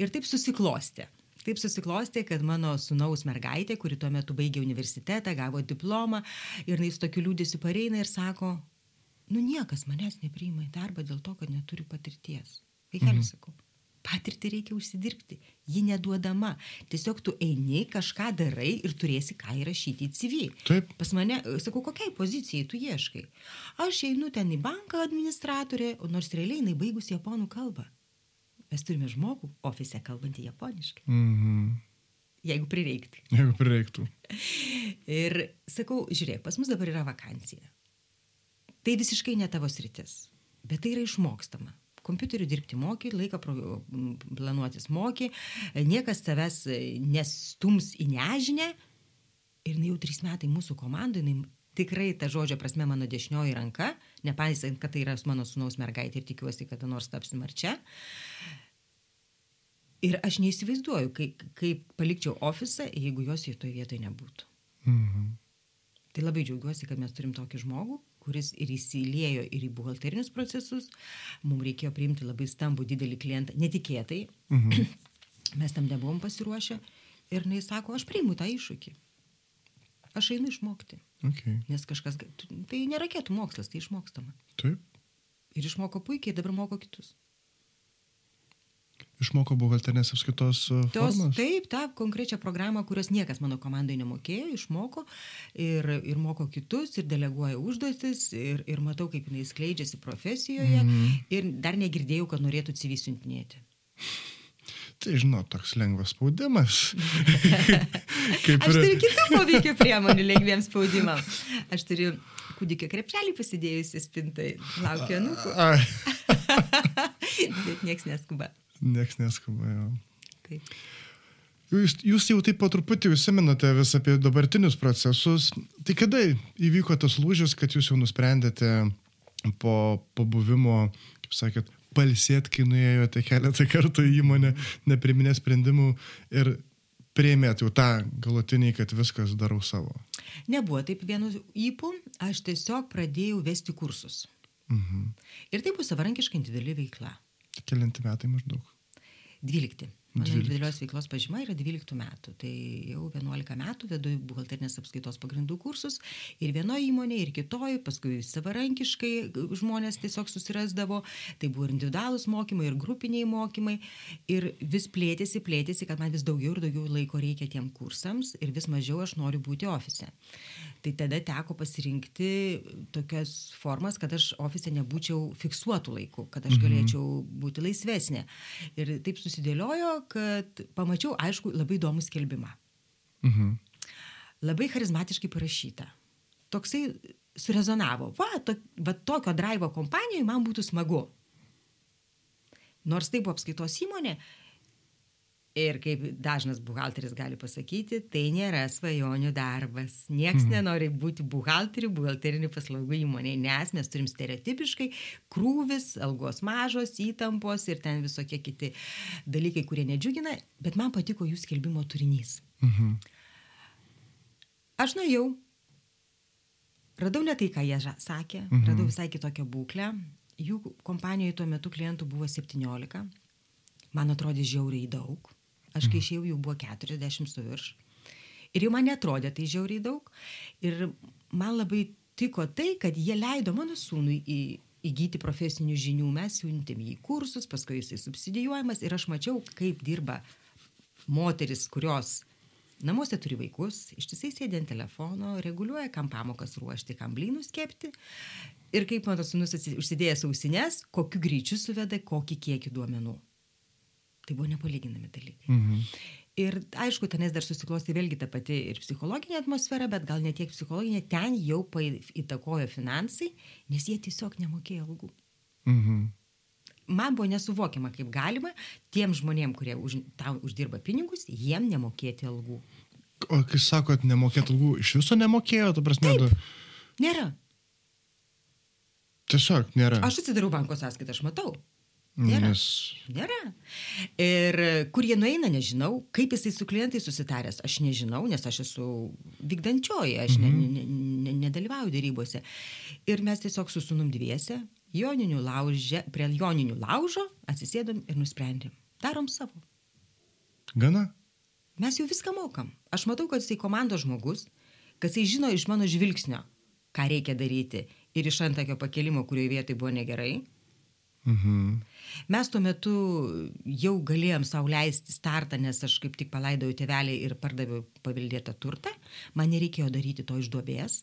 Ir taip susiklosti. Taip susiklosti, kad mano sunaus mergaitė, kuri tuo metu baigė universitetą, gavo diplomą ir jis tokiu liūdėsiu pareina ir sako, nu niekas manęs nepriima į darbą dėl to, kad neturiu patirties. Vaikeli mhm. sakau, patirtį reikia užsidirbti, ji neduodama. Tiesiog tu eini, kažką darai ir turėsi ką įrašyti į CV. Taip. Pas mane, sakau, kokiai pozicijai tu ieškai. Aš einu ten į banką administratorė, nors realiai jinai baigus japonų kalbą. Mes turime žmogų ofise kalbantį japoniškai. Mhm. Jeigu prireiktų. Jeigu prireiktų. Ir sakau, žiūrėk, pas mus dabar yra vakancija. Tai visiškai ne tavo sritis, bet tai yra išmokstama. Kompiuteriu dirbti moki, laiką planuotis moki, niekas tavęs nestums į nežinę. Ir jau trys metai mūsų komandai, tikrai ta žodžio prasme mano dešinioji ranka, nepaisant, kad tai yra mano sunaus mergaitė ir tikiuosi, kada nors tapsi marčia. Ir aš neįsivaizduoju, kaip, kaip palikčiau ofisą, jeigu jos į toje vietoje nebūtų. Mhm. Tai labai džiaugiuosi, kad mes turim tokį žmogų, kuris ir įsiliejo ir į buhalterinius procesus. Mums reikėjo priimti labai stambų didelį klientą, netikėtai. Mhm. Mes tam nebuvom pasiruošę. Ir jis sako, aš priimu tą iššūkį. Aš einu išmokti. Okay. Nes kažkas, tai nėra kėtų mokslas, tai išmokstama. Taip. Ir išmoko puikiai, dabar moko kitus. Išmoko buhalterinės apskaitos e, formas? taip, tą konkrečią programą, kurios niekas mano komandai nemokėjo, išmoko ir, ir moko kitus, ir deleguoja užduotis, ir, ir matau, kaip jinai skleidžiasi profesijoje, Mhm. ir dar negirdėjau, kad norėtų CV siuntinėti. Tai žinot, toks lengvas spaudimas. Kaip Aš ir... turiu kitų poveikio priemonių lengviems spaudimam. Aš turiu kūdikio krepšelį pasidėjusi spintai, laukiu anūkų, Ai, bet nieks neskuba. Nieks neskuba. Jo. Taip. Jūs, jūs jau taip po truputį užsiminate vis apie dabartinius procesus. Tai kada įvyko tas lūžis, kad jūs jau nusprendėte po pabuvimo, kaip sakėt, palsėt, kai nuėjote keletą kartų į įmonę, nepriminė sprendimų ir prieimėt jau tą galutinį, kad viskas darau savo. Nebuvo taip vienu įpū, aš tiesiog pradėjau vesti kursus. Mhm. Ir tai bus savarankiškai individuali veikla. Kelinti metai maždaug. 12. Mano 12. individualios veiklos pažyma yra 12 metų. Tai jau 11 metų vedu buhalterinės apskaitos pagrindų kursus ir vienoje įmonėje, ir kitoje, paskui savarankiškai žmonės tiesiog susirasdavo. Tai buvo ir individualūs mokymai, ir grupiniai mokymai. Ir vis plėtėsi, plėtėsi, kad man vis daugiau ir daugiau laiko reikia tiem kursams ir vis mažiau aš noriu būti ofise. Tai tada teko pasirinkti tokias formas, kad aš ofise nebūčiau fiksuotų laikų, kad aš galėčiau būti laisvesnė. Ir taip susidėliojo, kad pamačiau, aišku, labai įdomų skelbimą. Mhm. Labai charizmatiškai parašyta. Toksai surezonavo. Va, to, va tokio drivo kompanijoje man būtų smagu. Nors tai buvo apskaitos įmonė. Ir kaip dažnas buhalteris gali pasakyti, tai nėra svajonių darbas. Niekas mhm. nenori būti buhalteriu, buhalterinių paslaugų įmonėje, nes mes turim stereotipiškai krūvis, algos mažos, įtampos ir ten visokie kiti dalykai, kurie nedžiugina, bet man patiko jų skelbimo turinys. Mhm. Aš nuėjau, radau ne tai, ką jie sakė, Mhm. radau visai kitokią būklę. Jų kompanijoje tuo metu klientų buvo 17. Man atrodė žiauriai daug. Aš kai išėjau, jų buvo 40 su virš. Ir jau man netrodė tai žiauriai daug. Ir man labai tiko tai, kad jie leido mano sūnui į, įgyti profesinių žinių. Mes siuntėm jį į kursus, paskui jisai subsidijuojamas. Ir aš mačiau, kaip dirba moteris, kurios namuose turi vaikus, ištisai sėdė ant telefono, reguliuoja, kam pamokas ruošti, kam blynus kepti. Ir kaip mano sunus užsidėjęs ausines, kokiu greičiu suveda, kokį kiekį duomenų. Tai buvo nepalyginami dalykai. Mhm. Ir aišku, tenais dar susiklosti vėlgi ta pati ir psichologinė atmosfera, bet gal ne tiek psichologinė, ten jau įtakojo finansai, nes jie tiesiog nemokėjo algų. Mhm. Man buvo nesuvokiama, kaip galima tiem žmonėm, kurie už, tau uždirba pinigus, jiem nemokėti algų. O kai sakot, nemokėt algų, iš viso nemokėjo, ta prasme, Taip. du- Nėra. tiesiog nėra. Aš atsidarau banko sąskaitą, aš matau. Nėra. Nes Nėra. Ir kur jie nueina, nežinau. Kaip jisai su klientais susitaręs, aš nežinau, nes aš esu vykdančioji, aš ne, ne, ne, nedalyvauju dėrybose. Ir mes tiesiog su sunum dviese, joninių laužė, prie joninių laužo atsisėdom ir nusprendėm. Darom savo. gana. Mes jau viską mokam. Aš matau, kad jisai komandos žmogus, kad jisai žino iš mano žvilgsnio, ką reikia daryti. ir iš antakio pakelimo, kurioje vietoje buvo negerai. Mhm. Mes tuo metu jau galėjom savo leisti startą, nes aš kaip tik palaidojau tėvelį ir pardaviau paveldėtą turtą. Man nereikėjo daryti to iš duobės,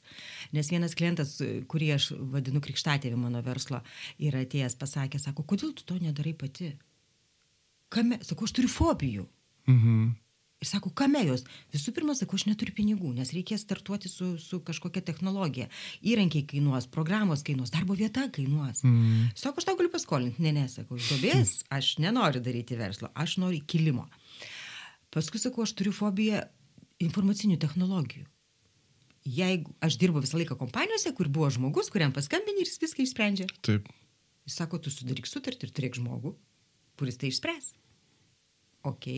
nes vienas klientas, kurį aš vadinu krikštatėvi mano verslo, yra atėjęs pasakė, sako, kodėl tu to nedarai pati? Kame? Sakau, aš turiu fobijų. Mhm. Ir sako, kame jos? Visų pirma, sakau, aš neturiu pinigų, nes reikės startuoti su, su kažkokia technologija. Įrankiai kainuos, programos kainuos, darbo vieta kainuos. Mm. Sako, aš tau galiu paskolinti. Ne, ne, sakau, duobės aš nenoriu daryti verslo, aš noriu kilimo. Paskui sakau, aš turiu fobiją informacinių technologijų. Jeigu aš dirbu visą laiką kompanijose, kur buvo žmogus, kuriam paskambini ir jis viską išsprendžia. Taip. Jis sako, tu sudaryk sutartį ir turėk žmogų, kuris tai išspręs. Ok.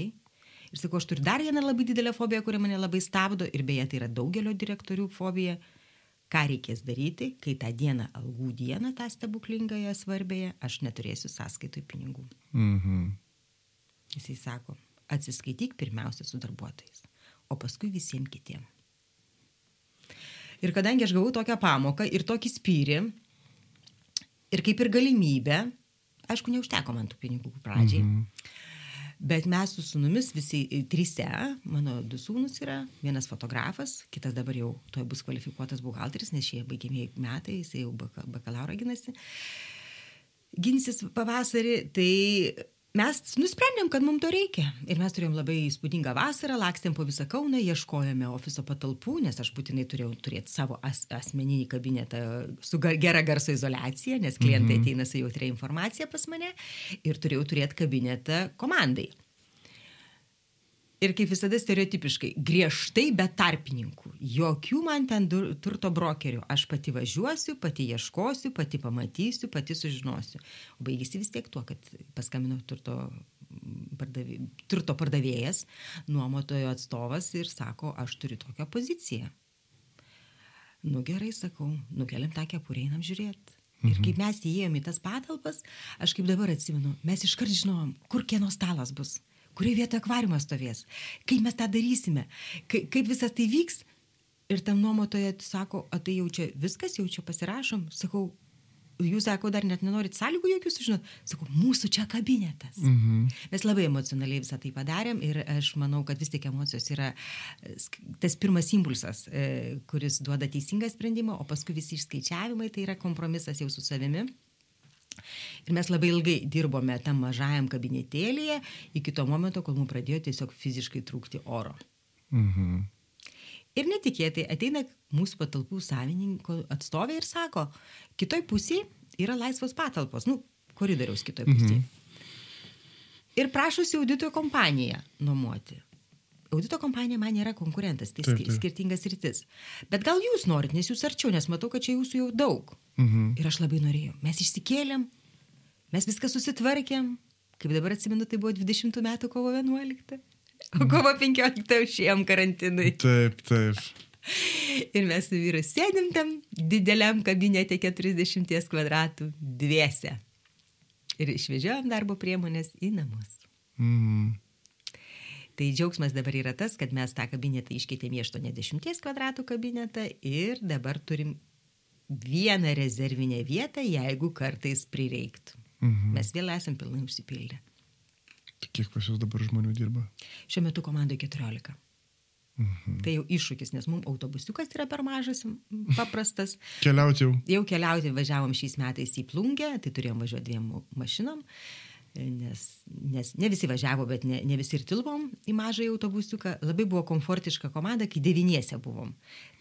Ir sakau, aš turiu dar vieną labai didelę fobiją, kuri mane labai stabdo ir beje, tai yra daugelio direktorių fobija. Ką reikės daryti, kai tą dieną, algų dieną, tą stebuklingąją svarbėje, aš neturėsiu sąskaitoj pinigų. Mhm. Jisai sako, atsiskaityk pirmiausia su darbuotojais, o paskui visiems kitiems. Ir kadangi aš gavau tokią pamoką ir tokį spyrį, ir kaip ir galimybę, aišku, neužteko man tų pinigų pradžiai. Mhm. Bet mes su sunumis visi trise, mano du sūnus yra, vienas fotografas, kitas dabar jau toj bus kvalifikuotas buhalteris, nes šie baigiamieji metai, jis jau baka, bakalauro ginasi. Ginsis pavasarį, tai mes nusprendėm, kad mums to reikia. Ir mes turėjom labai įspūdingą vasarą, lakstėm po visą Kauną, ieškojome ofiso patalpų, nes aš būtinai turėjau turėti savo as, asmeninį kabinetą su gera garso izolacija, nes klientai mhm. ateina su jautria informacija pas mane ir turėjau turėti kabinetą komandai. Ir kaip visada stereotipiškai, griežtai be tarpininkų. Jokių man ten turto brokerių. Aš pati važiuosiu, pati ieškosiu, pati pamatysiu, pati sužinosiu. O baigėsi vis tiek tuo, kad paskambino turto, pardavė, turto pardavėjas, nuomotojo atstovas ir sako, aš turiu tokią poziciją. Nu gerai, sakau, nukeliam tą kepurę, einam žiūrėti. Ir mhm. kaip mes įėjome į tas patalpas, aš kaip dabar atsimenu, mes iškart žinom, kur kieno stalas bus kurioje vietoje akvariumas stovės, kaip mes tą darysime, kaip, kaip visas tai vyks. Ir tam nuomotoje sako, o tai jau čia viskas, jau čia pasirašom. Sakau, jūs sako, dar net nenorit sąlygų jokių sužinoti. Sakau, mūsų čia kabinetas. Mhm. Mes labai emocionaliai visą tai padarėm ir aš manau, kad vis tik emocijos yra tas pirmas impulsas, e, kuris duoda teisingą sprendimą, o paskui visi išskaičiavimai tai yra kompromisas jau su savimi. Ir mes labai ilgai dirbome tam mažajam kabinetėlėje iki to momento, kol mums pradėjo tiesiog fiziškai trūkti oro. Mhm. Ir netikėtai ateina mūsų patalpų savininko atstovė ir sako, kitoj pusėje yra laisvos patalpos, nu, koridoriaus kitoj pusėje. Mhm. Ir prašosi audito kompaniją nuomoti. Audito kompanija man nėra konkurentas, tai taip, taip. skirtingas rytis. Bet gal jūs norit, nes jūs arčiau, nes matau, kad čia jūsų jau daug. Mhm. Ir aš labai norėjau. Mes išsikėlėm, Mes viską susitvarkėm. Kaip dabar atsimenu, tai buvo 20 metų kovo 11. O kovo 15 užėjom karantinui. Taip, taip. Ir mes su vyru sėdim tam dideliam kabinete 40 kvadratų dviese. Ir išvežiojom darbo priemonės į namus. Mm. Tai džiaugsmas dabar yra tas, kad mes tą kabinetą iškeitėme į 80 kvadratų kabinetą ir dabar turim vieną rezervinę vietą, jeigu kartais prireiktų. Mhm. Mes vėl esam pilnai užsipildę. Kiek pas jūs dabar žmonių dirba? Šiuo metu komandoje 14. Mhm. Tai jau iššūkis, nes mums autobusiukas yra per mažas, paprastas. keliauti jau. Jau keliauti važiavom šiais metais į plungę, tai turėjom važiuoti dviem mašinom. Uh, nes, nes ne visi važiavo, bet ne, ne visi ir tilpom į mažąjį autobusiuką. Labai buvo komfortiška komanda, kai devyniese buvom.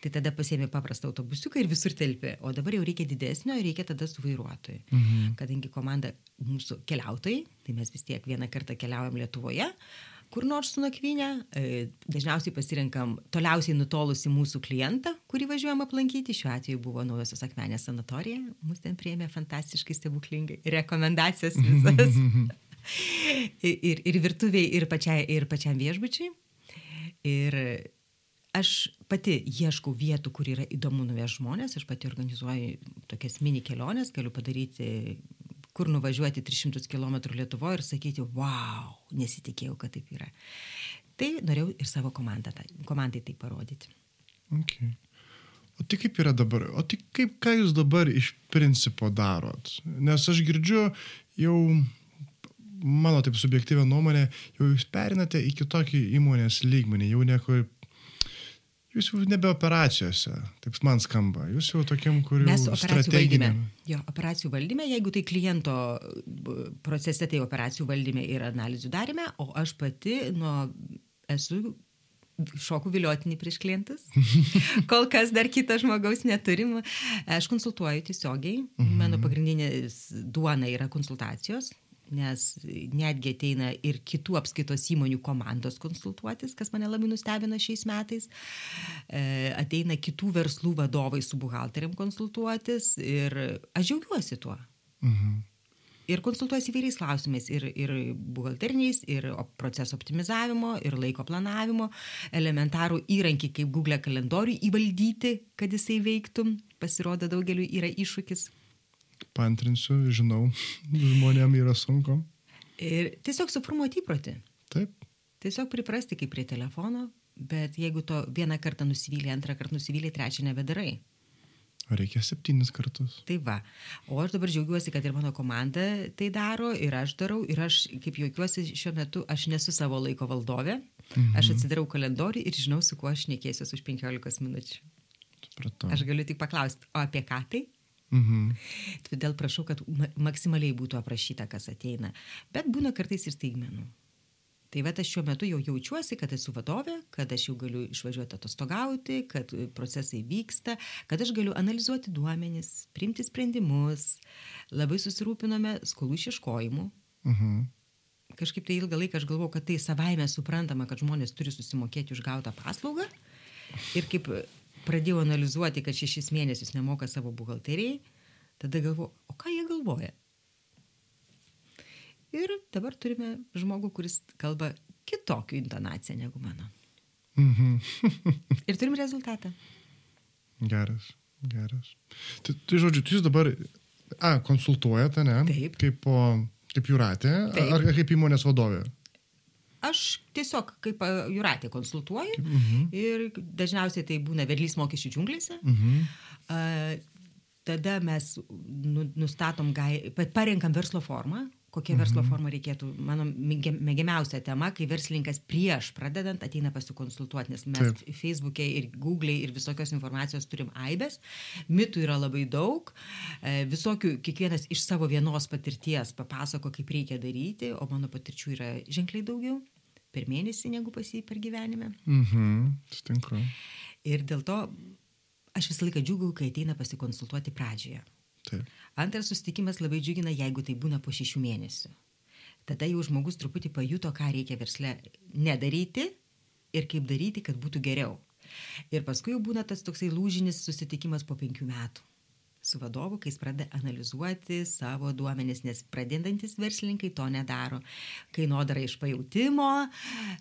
Tai tada pasėmė paprastą autobusiuką ir visur telpė. O dabar jau reikia didesnio ir reikia tada su vairuotoju. Mhm. Kadangi komanda mūsų keliautojai, tai mes vis tiek vieną kartą keliaujam Lietuvoje kur nors su nakvynė. E, dažniausiai pasirenkam toliausiai nutolusi mūsų klientą, kurį važiuojam aplankyti. Šiuo atveju buvo Naujosios Akmenės sanatorija. Mūsų ten prieėmė fantastiškai stebuklingai. Rekomendacijos visas. ir, ir virtuviai, ir, pačiai, ir pačiam viešbučiui. Ir aš pati ieškau vietų, kur yra įdomu nuvežti žmonės, aš pati organizuoju tokias mini keliones, galiu padaryti kur nuvažiuoti 300 km Lietuvoje ir sakyti, wow, nesitikėjau, kad taip yra. Tai norėjau ir savo komandą, komandai tai parodyti. Okay. O tai kaip yra dabar? O tai kaip, ką jūs dabar iš principo darot? Nes aš girdžiu jau, mano taip subjektyvę nuomonę, jau jūs perinate į kitokį įmonės lygmenį, jau nieko Jūs jau nebe operacijose, taip man skamba, jūs jau tokiam, kur valdyme. strateginiam. Jo, operacijų valdyme, jeigu tai kliento procese, tai operacijų valdyme ir analizių darime, o aš pati nuo esu šokų viliotinį prieš klientus. Kol kas dar kito žmogaus neturim. Aš konsultuoju tiesiogiai. Mano pagrindinis duona yra konsultacijos nes netgi ateina ir kitų apskaitos įmonių komandos konsultuotis, kas mane labai nustebina šiais metais. E, ateina kitų verslų vadovai su buhalteriam konsultuotis ir aš džiaugiuosi tuo. Mhm. Ir konsultuosi įvairiais klausimais, ir, ir buhalteriniais, ir proceso optimizavimo, ir laiko planavimo, elementarų įrankį kaip Google kalendorių įvaldyti, kad jisai veiktų, pasirodo daugeliu yra iššūkis. Pantrinsiu, žinau, žmonėm yra sunku. Ir tiesiog suformuoti įprotį. Taip. Tiesiog priprasti kaip prie telefono, bet jeigu to vieną kartą nusivylė, antrą kartą nusivylė, trečią nebedarai. Reikia septynis kartus. Tai va. O aš dabar džiaugiuosi, kad ir mano komanda tai daro, ir aš darau, ir aš, kaip juokiuosi, šiuo metu aš nesu savo laiko valdovė. Mhm. Aš atsidarau kalendorių ir žinau, su kuo aš nekėsiu už 15 minučių. Supratau. Aš galiu tik paklausti, o apie ką tai? Mhm. Todėl prašau, kad ma maksimaliai būtų aprašyta, kas ateina. Bet būna kartais ir staigmenų. Tai va aš šiuo metu jau jaučiuosi, kad esu vadovė, kad aš jau galiu išvažiuoti atostogauti, kad procesai vyksta, kad aš galiu analizuoti duomenis, priimti sprendimus. Labai susirūpinome skolų išieškojimu. Mhm. Kažkaip tai ilgą laiką aš galvojau, kad tai savaime suprantama, kad žmonės turi susimokėti už gautą paslaugą. Ir kaip pradėjau analizuoti, kad šešis mėnesius nemoka savo buhalteriai, tada galvoju, o ką jie galvoja? Ir dabar turime žmogų, kuris kalba kitokiu intonaciją negu mano. Mhm. Ir turim rezultatą. Geras, geras. Tai, tai žodžiu, jūs dabar, a, konsultuojate, ne? Taip. Kaip, po, kaip jūratė, Taip. ar kaip įmonės vadovė? Aš tiesiog kaip Juratė konsultuoju Mhm. ir dažniausiai tai būna vedlys mokesčių džiunglėse. Mhm. A, tada mes nu, nustatom, gai, pa- parenkam verslo formą, kokia verslo forma reikėtų. Mano mėgia- mėgiamiausia tema, kai verslininkas prieš pradedant ateina pasikonsultuoti, nes mes Taip. Facebook'e ir Google'e ir visokios informacijos turim aibės, mitų yra labai daug, e, visokių, kiekvienas iš savo vienos patirties papasako, kaip reikia daryti, o mano patirčių yra ženkliai daugiau per mėnesį negu pas jį per gyvenime. Mhm. Sutinku. Ir dėl to aš visą laiką džiugiu, kai ateina pasikonsultuoti pradžioje. Taip. Antras susitikimas labai džiugina, jeigu tai būna po šešių mėnesių. Tada jau žmogus truputį pajuto, ką reikia versle nedaryti ir kaip daryti, kad būtų geriau. Ir paskui jau būna tas toksai lūžinis susitikimas po penkių metų su vadovu, kai jis pradeda analizuoti savo duomenis, nes pradedantis verslininkai to nedaro. Kainodara iš pajūtimo,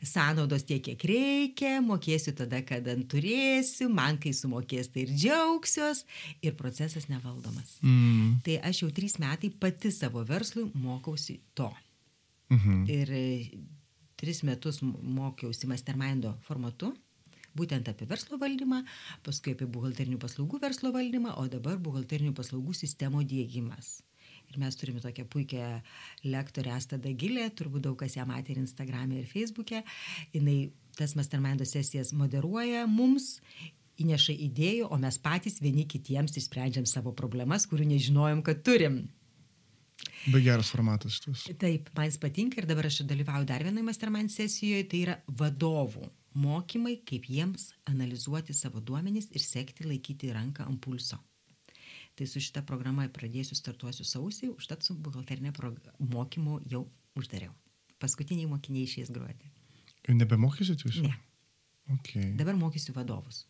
sąnaudos tiek, kiek reikia, mokėsiu tada, kada turėsiu, man kai sumokės, tai ir džiaugsiuos ir procesas nevaldomas. Mhm. Tai aš jau trys metai pati savo verslui mokausi to. Mhm. Ir e, tris metus mokiausi mastermindo formatu, būtent apie verslo valdymą, paskui apie buhalterinių paslaugų verslo valdymą, o dabar buhalterinių paslaugų sistemo dėgymas. Ir mes turime tokią puikią lektorę Asta Dagilę, turbūt daug kas ją matė ir Instagram'e, ir Facebook'e. Jis tas mastermindo sesijas moderuoja mums, įneša idėjų, o mes patys vieni kitiems išsprendžiam savo problemas, kurių nežinojom, kad turim. Be geras formatas šitas. Taip, man jis patinka ir dabar aš dalyvauju dar vienoje mastermind sesijoje, tai yra vadovų mokymai, kaip jiems analizuoti savo duomenys ir sekti laikyti ranką ant pulso. Tai su šita programa pradėsiu startuosiu sausį, užtat su buhalterinė mokymu jau uždariau. Paskutiniai mokiniai išės gruodį. Ir nebemokysit jūs? Ne, Okay. dabar mokysiu vadovus.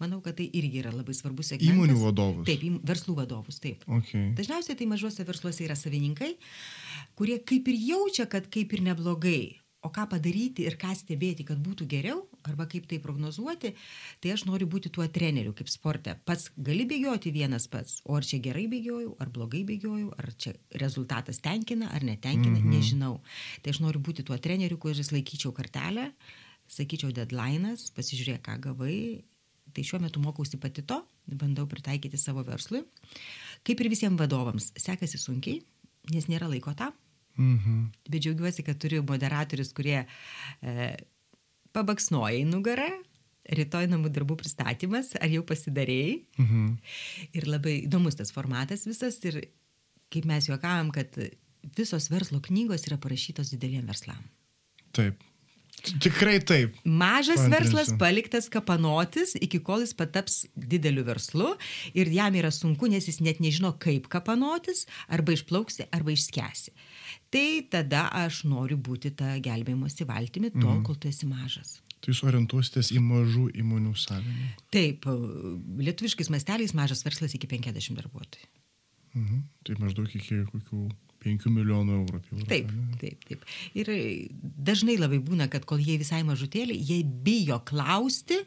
Manau, kad tai irgi yra labai svarbus segmentas. Įmonių vadovus. Taip, verslų vadovus, taip. Okay. Dažniausiai tai mažuose versluose yra savininkai, kurie kaip ir jaučia, kad kaip ir neblogai. O ką padaryti ir ką stebėti, kad būtų geriau, arba kaip tai prognozuoti, tai aš noriu būti tuo treneriu, kaip sporte. Pats gali bėgioti vienas pats, o ar čia gerai bėgiojau, ar blogai bėgiojau, ar čia rezultatas tenkina, ar netenkina, mhm. nežinau. Tai aš noriu būti tuo treneriu, kuris laikyčiau kartelę, sakyčiau deadline'as, pasižiūrėk, ką gavai. Tai šiuo metu mokausi pati to, bandau pritaikyti savo verslui. Kaip ir visiems vadovams, sekasi sunkiai, nes nėra laiko tam. Mhm. Bet džiaugiuosi, kad turiu moderatorius, kurie e, pabaksnoja į nugarą, rytoj namų darbų pristatymas, ar jau pasidarėjai. Mhm. Ir labai įdomus tas formatas visas ir kaip mes juokavom, kad visos verslo knygos yra parašytos dideliem verslam. Taip. Tikrai taip. Mažas Paantrinsiu. verslas paliktas kapanotis, iki kol jis pataps dideliu verslu ir jam yra sunku, nes jis net nežino, kaip kapanotis, arba išplauksi, arba išskesi. Tai tada aš noriu būti tą gelbėjimosi valtimi tol, Mhm. kol tu esi mažas. Tai jūs orientuositės į mažų įmonių savininkų. Taip, lietuviškais masteliais mažas verslas iki 50 darbuotojų. Mhm. Tai maždaug iki kokių 5 milijonų eurų. apyvarta, Taip, taip, taip. Ir dažnai labai būna, kad kol jie visai mažutėlį, jie bijo klausti,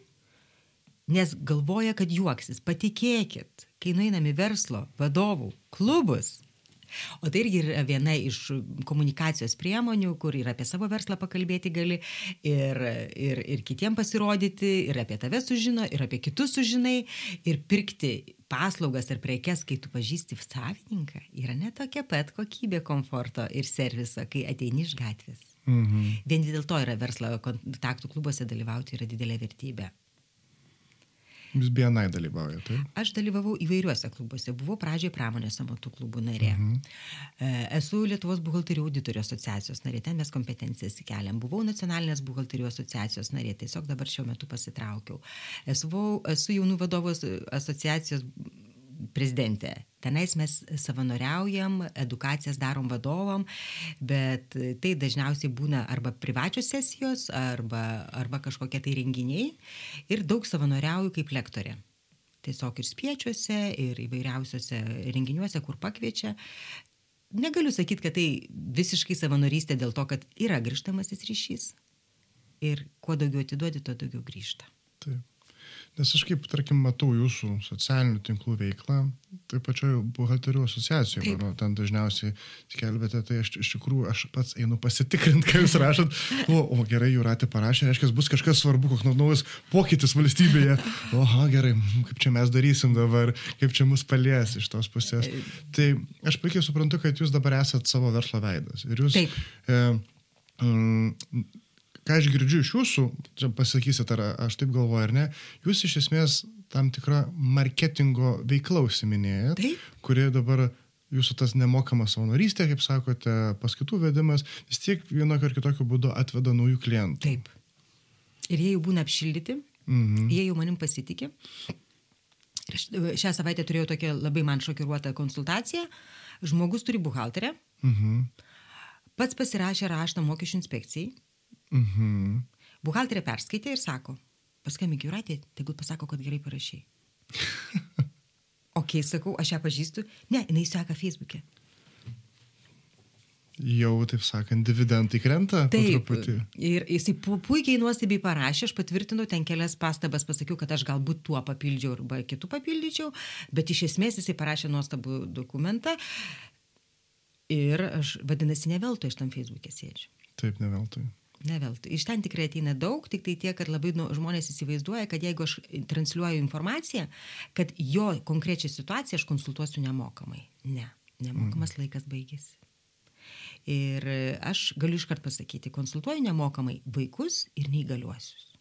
nes galvoja, kad juoksis. Patikėkit, kai nueinam į verslo vadovų klubus. O tai irgi yra viena iš komunikacijos priemonių, kur ir apie savo verslą pakalbėti gali, ir, ir, ir kitiem pasirodyti, ir apie tave sužino, ir apie kitus sužinai, ir pirkti paslaugas ar prekes, kai tu pažįsti savininką, yra ne tokia pat kokybė komforto ir serviso, kai ateini iš gatvės. Mhm. Vien dėl to yra verslo kontaktų klubuose dalyvauti yra didelė vertybė. Jūs BNI dalyvauja, taip? Aš dalyvavau įvairiuose klubuose. Buvau pradžioje pramonės amatų klubų narė. Mhm. Esu Lietuvos buhalterių auditorių asociacijos narė, ten mes kompetencijas įkeliam. Buvau nacionalinės buhalterių asociacijos narė, tiesiog dabar šiuo metu pasitraukiau. Esu, esu jaunų vadovų asociacijos prezidentė. Tenais mes savanoriaujam, edukacijas darom vadovam, bet tai dažniausiai būna arba privačios sesijos, arba, arba kažkokie tai renginiai. Ir daug savanoriauju kaip lektorė. Tiesiog ir spiečiuose, ir įvairiausiuose renginiuose, kur pakviečia. Negaliu sakyti, kad tai visiškai savanorystė dėl to, kad yra grįžtamasis ryšys. Ir kuo daugiau atiduodi, tuo daugiau grįžta. Taip. Nes aš kaip, tarkim, matau jūsų socialinių tinklų veiklą, taip pačioje buhalterių asociacijoje, mano, ten dažniausiai skelbėte, tai aš iš tikrųjų, aš pats einu pasitikrinti, ką jūs rašot, o, o gerai, jūratė parašė, reiškia, bus kažkas svarbu, koks naujas pokytis valstybėje. Oha, gerai, kaip čia mes darysim dabar, kaip čia mus palies iš tos pusės. Tai aš puikiai suprantu, kad jūs dabar esate savo verslo veidas. Ir jūs... Taip. E, mm, ką aš girdžiu iš jūsų, čia pasakysit, ar aš taip galvoju ar ne, jūs iš esmės tam tikrą marketingo veiklą užsiminėjat, kuri dabar jūsų tas nemokamas savanorystė, kaip sakote, paskaitų vedimas, vis tiek vienokio ar kitokio būdu atveda naujų klientų. Taip. Ir jie jau būna apšildyti, Mhm. jie jau manim pasitikė. Ir aš šią savaitę turėjau tokią labai man šokiruotą konsultaciją. Žmogus turi buhalterę, Mhm. pats pasirašė raštą mokesčių inspekcijai. Mhm. Buhalterė perskaitė ir sako, paskambink jūratė, tegul pasako, kad gerai parašai. ok, sakau, aš ją pažįstu. Ne, jinai seka Facebook'e. Jau, taip sakant, dividendai krenta Taip. truputį. Ir jisai pu puikiai nuostabiai parašė, aš patvirtinau ten kelias pastabas, pasakiau, kad aš galbūt tuo papildžiau arba kitų papildyčiau, bet iš esmės jisai parašė nuostabų dokumentą. Ir aš, vadinasi, ne veltui aš tam Facebook'e sėdžiu. Taip, ne veltui. Ne veltui. Iš ten tikrai ateina daug, tik tai tiek, kad labai nu, žmonės įsivaizduoja, kad jeigu aš transliuoju informaciją, kad jo konkrečią situaciją aš konsultuosiu nemokamai. Ne, nemokamas mm. laikas baigėsi. Ir aš galiu iškart pasakyti, konsultuoju nemokamai vaikus ir neįgaliuosius.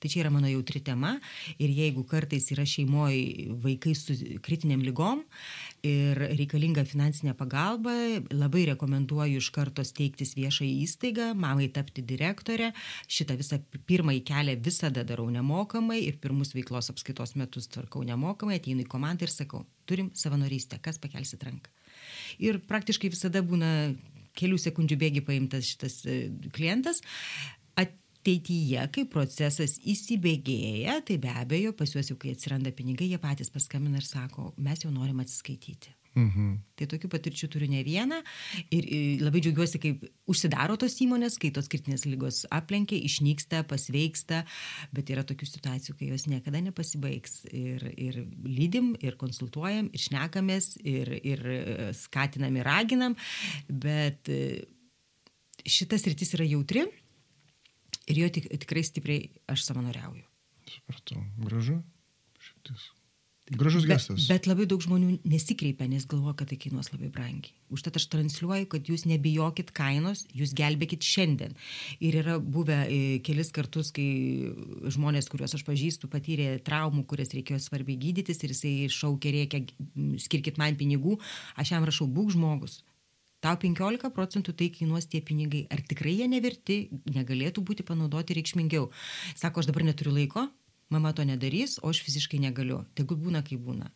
Tai čia yra mano jautri tema ir jeigu kartais yra šeimoje vaikai su kritiniam lygom ir reikalinga finansinė pagalba, labai rekomenduoju iš karto steigtis viešą įstaigą, mamai tapti direktorę. Šitą visą pirmąjį kelią visada darau nemokamai ir pirmus veiklos apskaitos metus tvarkau nemokamai, ateinu į komandą ir sakau, turim savanorystę, kas pakelsit ranką. Ir praktiškai visada būna kelių sekundžių bėgi paimtas šitas e, klientas. Ateityje, kai procesas įsibėgėja, tai be abejo, pas juos jau, kai atsiranda pinigai, jie patys paskambina ir sako, mes jau norim atsiskaityti. Mhm. Tai tokių patirčių turiu ne vieną ir ir labai džiaugiuosi, kaip užsidaro tos įmonės, kai tos kritinės lygos aplenkia, išnyksta, pasveiksta, bet yra tokių situacijų, kai jos niekada nepasibaigs. Ir, ir lydim, ir konsultuojam, ir šnekamės, ir, ir e, skatinam, ir raginam, bet e, šitas rytis yra jautri ir jo tik, tikrai stipriai aš savanoriauju. Supratau. Gražu. Šitas. Gražus gestas. Bet, bet labai daug žmonių nesikreipia, nes galvoja, kad tai kainuos labai brangiai. Užtat aš transliuoju, kad jūs nebijokit kainos, jūs gelbėkit šiandien. Ir yra buvę e, kelis kartus, kai žmonės, kuriuos aš pažįstu, patyrė traumų, kurias reikėjo svarbiai gydytis ir jisai šaukė, reikia, skirkit man pinigų, aš jam rašau, būk žmogus. Tau 15 procentų tai kainuos tie pinigai. Ar tikrai jie neverti, negalėtų būti panaudoti reikšmingiau? Sako, aš dabar neturiu laiko, mama to nedarys, o aš fiziškai negaliu. Tegul būna, kaip būna.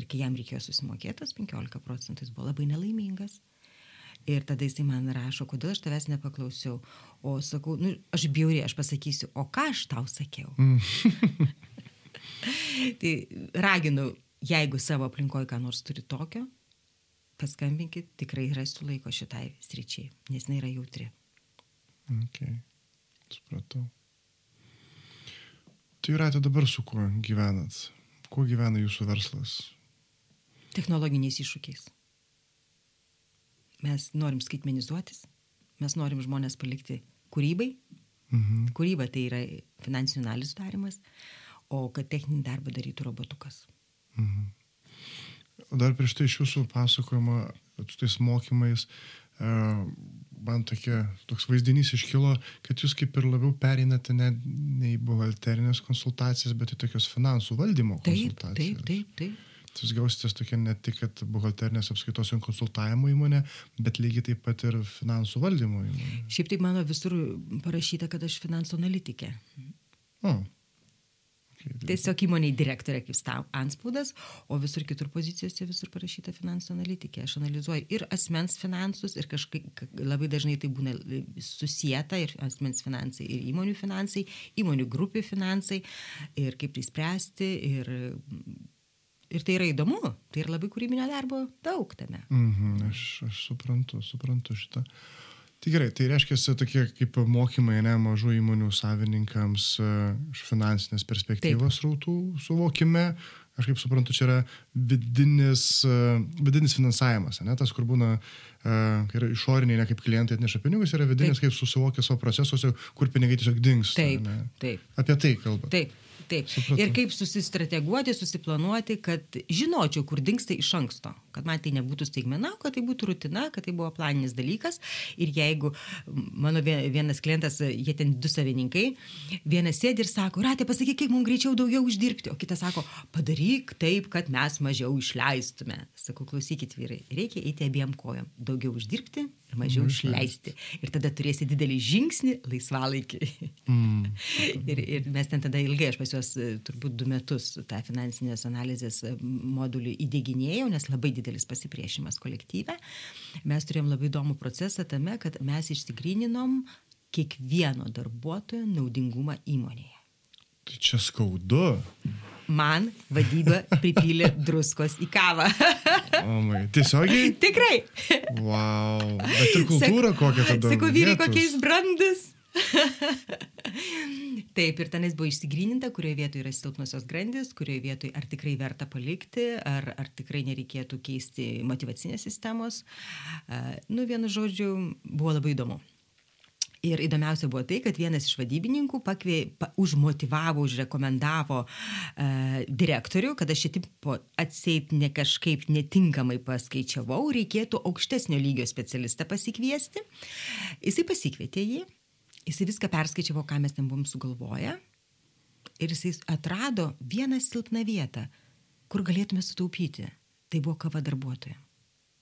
Ir kai jam reikėjo susimokėtos 15 procentų, jis buvo labai nelaimingas. Ir tada jisai man rašo, kodėl aš tavęs nepaklausiau. O sakau, nu, aš biuri, aš pasakysiu, o ką aš tau sakiau. Mm. tai raginu, jeigu savo aplinkoje ką nors turi tokio, paskambinkit, tikrai rasiu laiko šitai sričiai, nes jinai yra jautri. Okay. Supratau. Tai jūratė dabar su kuo gyvenat? Kuo gyvena jūsų verslas? Technologiniais iššūkiais. Mes norim skaitmenizuotis, mes norim žmonės palikti kūrybai. Mhm. Kūryba tai yra finansinių analizų darimas, o kad techninį darbą darytų robotukas. Mhm. Dar prieš tai iš jūsų pasakojimo, su tais mokymais, man tokia, toks vaizdinys iškilo, kad jūs kaip ir labiau pereinate ne, ne į buhalterinės konsultacijas, bet į tokios finansų valdymo konsultacijas. Taip, taip, taip. taip. Jūs gausitės tokia ne tik buhalterinės apskaitos ir konsultavimo įmonė, bet lygiai taip pat ir finansų valdymo įmonė. Šiaip taip mano visur parašyta, kad aš finansų analitikė. O, Tiesiog įmoniai direktorė kaip stau anspaudas, o visur kitur pozicijose visur parašyta finansų analitikė. Aš analizuoju ir asmens finansus, ir kažkaip labai dažnai tai būna susijęta ir asmens finansai, ir įmonių finansai, įmonių grupių finansai, ir kaip tai spręsti, ir, ir tai yra įdomu, tai yra labai kūrybinio darbo daug tame. Mhm, aš, aš suprantu, suprantu šitą. Tai gerai, tai reiškia tokie kaip mokymai ne mažų įmonių savininkams e, iš finansinės perspektyvos Taip. rautų suvokime. Aš kaip suprantu, čia yra vidinis, e, vidinis finansavimas, ne tas, kur būna, e, kai yra išoriniai, ne kaip klientai atneša pinigus, yra vidinis, taip. kaip susivokia savo procesuose, kur pinigai tiesiog dings. Taip, ne? taip. Apie tai kalba. Taip. Taip. Ir kaip susistrateguoti, susiplanuoti, kad žinočiau, kur dinksta iš anksto. Kad man tai nebūtų staigmena, kad tai būtų rutina, kad tai buvo planinis dalykas. Ir jeigu mano vienas klientas, jie ten du savininkai, vienas sėdi ir sako, ratė, pasakyk, kaip mums greičiau daugiau uždirbti, o kitas sako, padaryk taip, kad mes mažiau išleistume. Sakau, klausykit vyrai, reikia eiti abiem kojom. Daugiau uždirbti ir mažiau išleisti. Ir tada turėsi didelį žingsnį laisvalaikį. Mm. ir, ir mes ten tada ilgai, aš pas juos e, turbūt du metus tą finansinės analizės e, modulį įdėginėjau, nes labai didelis pasipriešimas kolektyve. Mes turėjom labai įdomų procesą tame, kad mes išsigrininom kiekvieno darbuotojo naudingumą įmonėje. Tai čia skaudu man vadyba pripylė druskos į kavą. o mai, tiesiogiai? Tikrai. Wow. Bet ir kultūra Sak, kokia tada. Sakau, vyrai kokiais brandus. Taip, ir tenais buvo išsigryninta, kurioje vietoje yra silpnosios grandis, kurioje vietoje ar tikrai verta palikti, ar, ar tikrai nereikėtų keisti motivacinės sistemos. Nu, vienu žodžiu, buvo labai įdomu. Ir įdomiausia buvo tai, kad vienas iš vadybininkų pakvė, pa, užmotivavo, užrekomendavo uh, direktorių, kad aš šitip atseit ne kažkaip netinkamai paskaičiavau, reikėtų aukštesnio lygio specialistą pasikviesti. Jisai pasikvietė jį, jisai viską perskaičiavo, ką mes ten buvom sugalvoję. Ir jisai atrado vieną silpną vietą, kur galėtume sutaupyti. Tai buvo kava darbuotojai.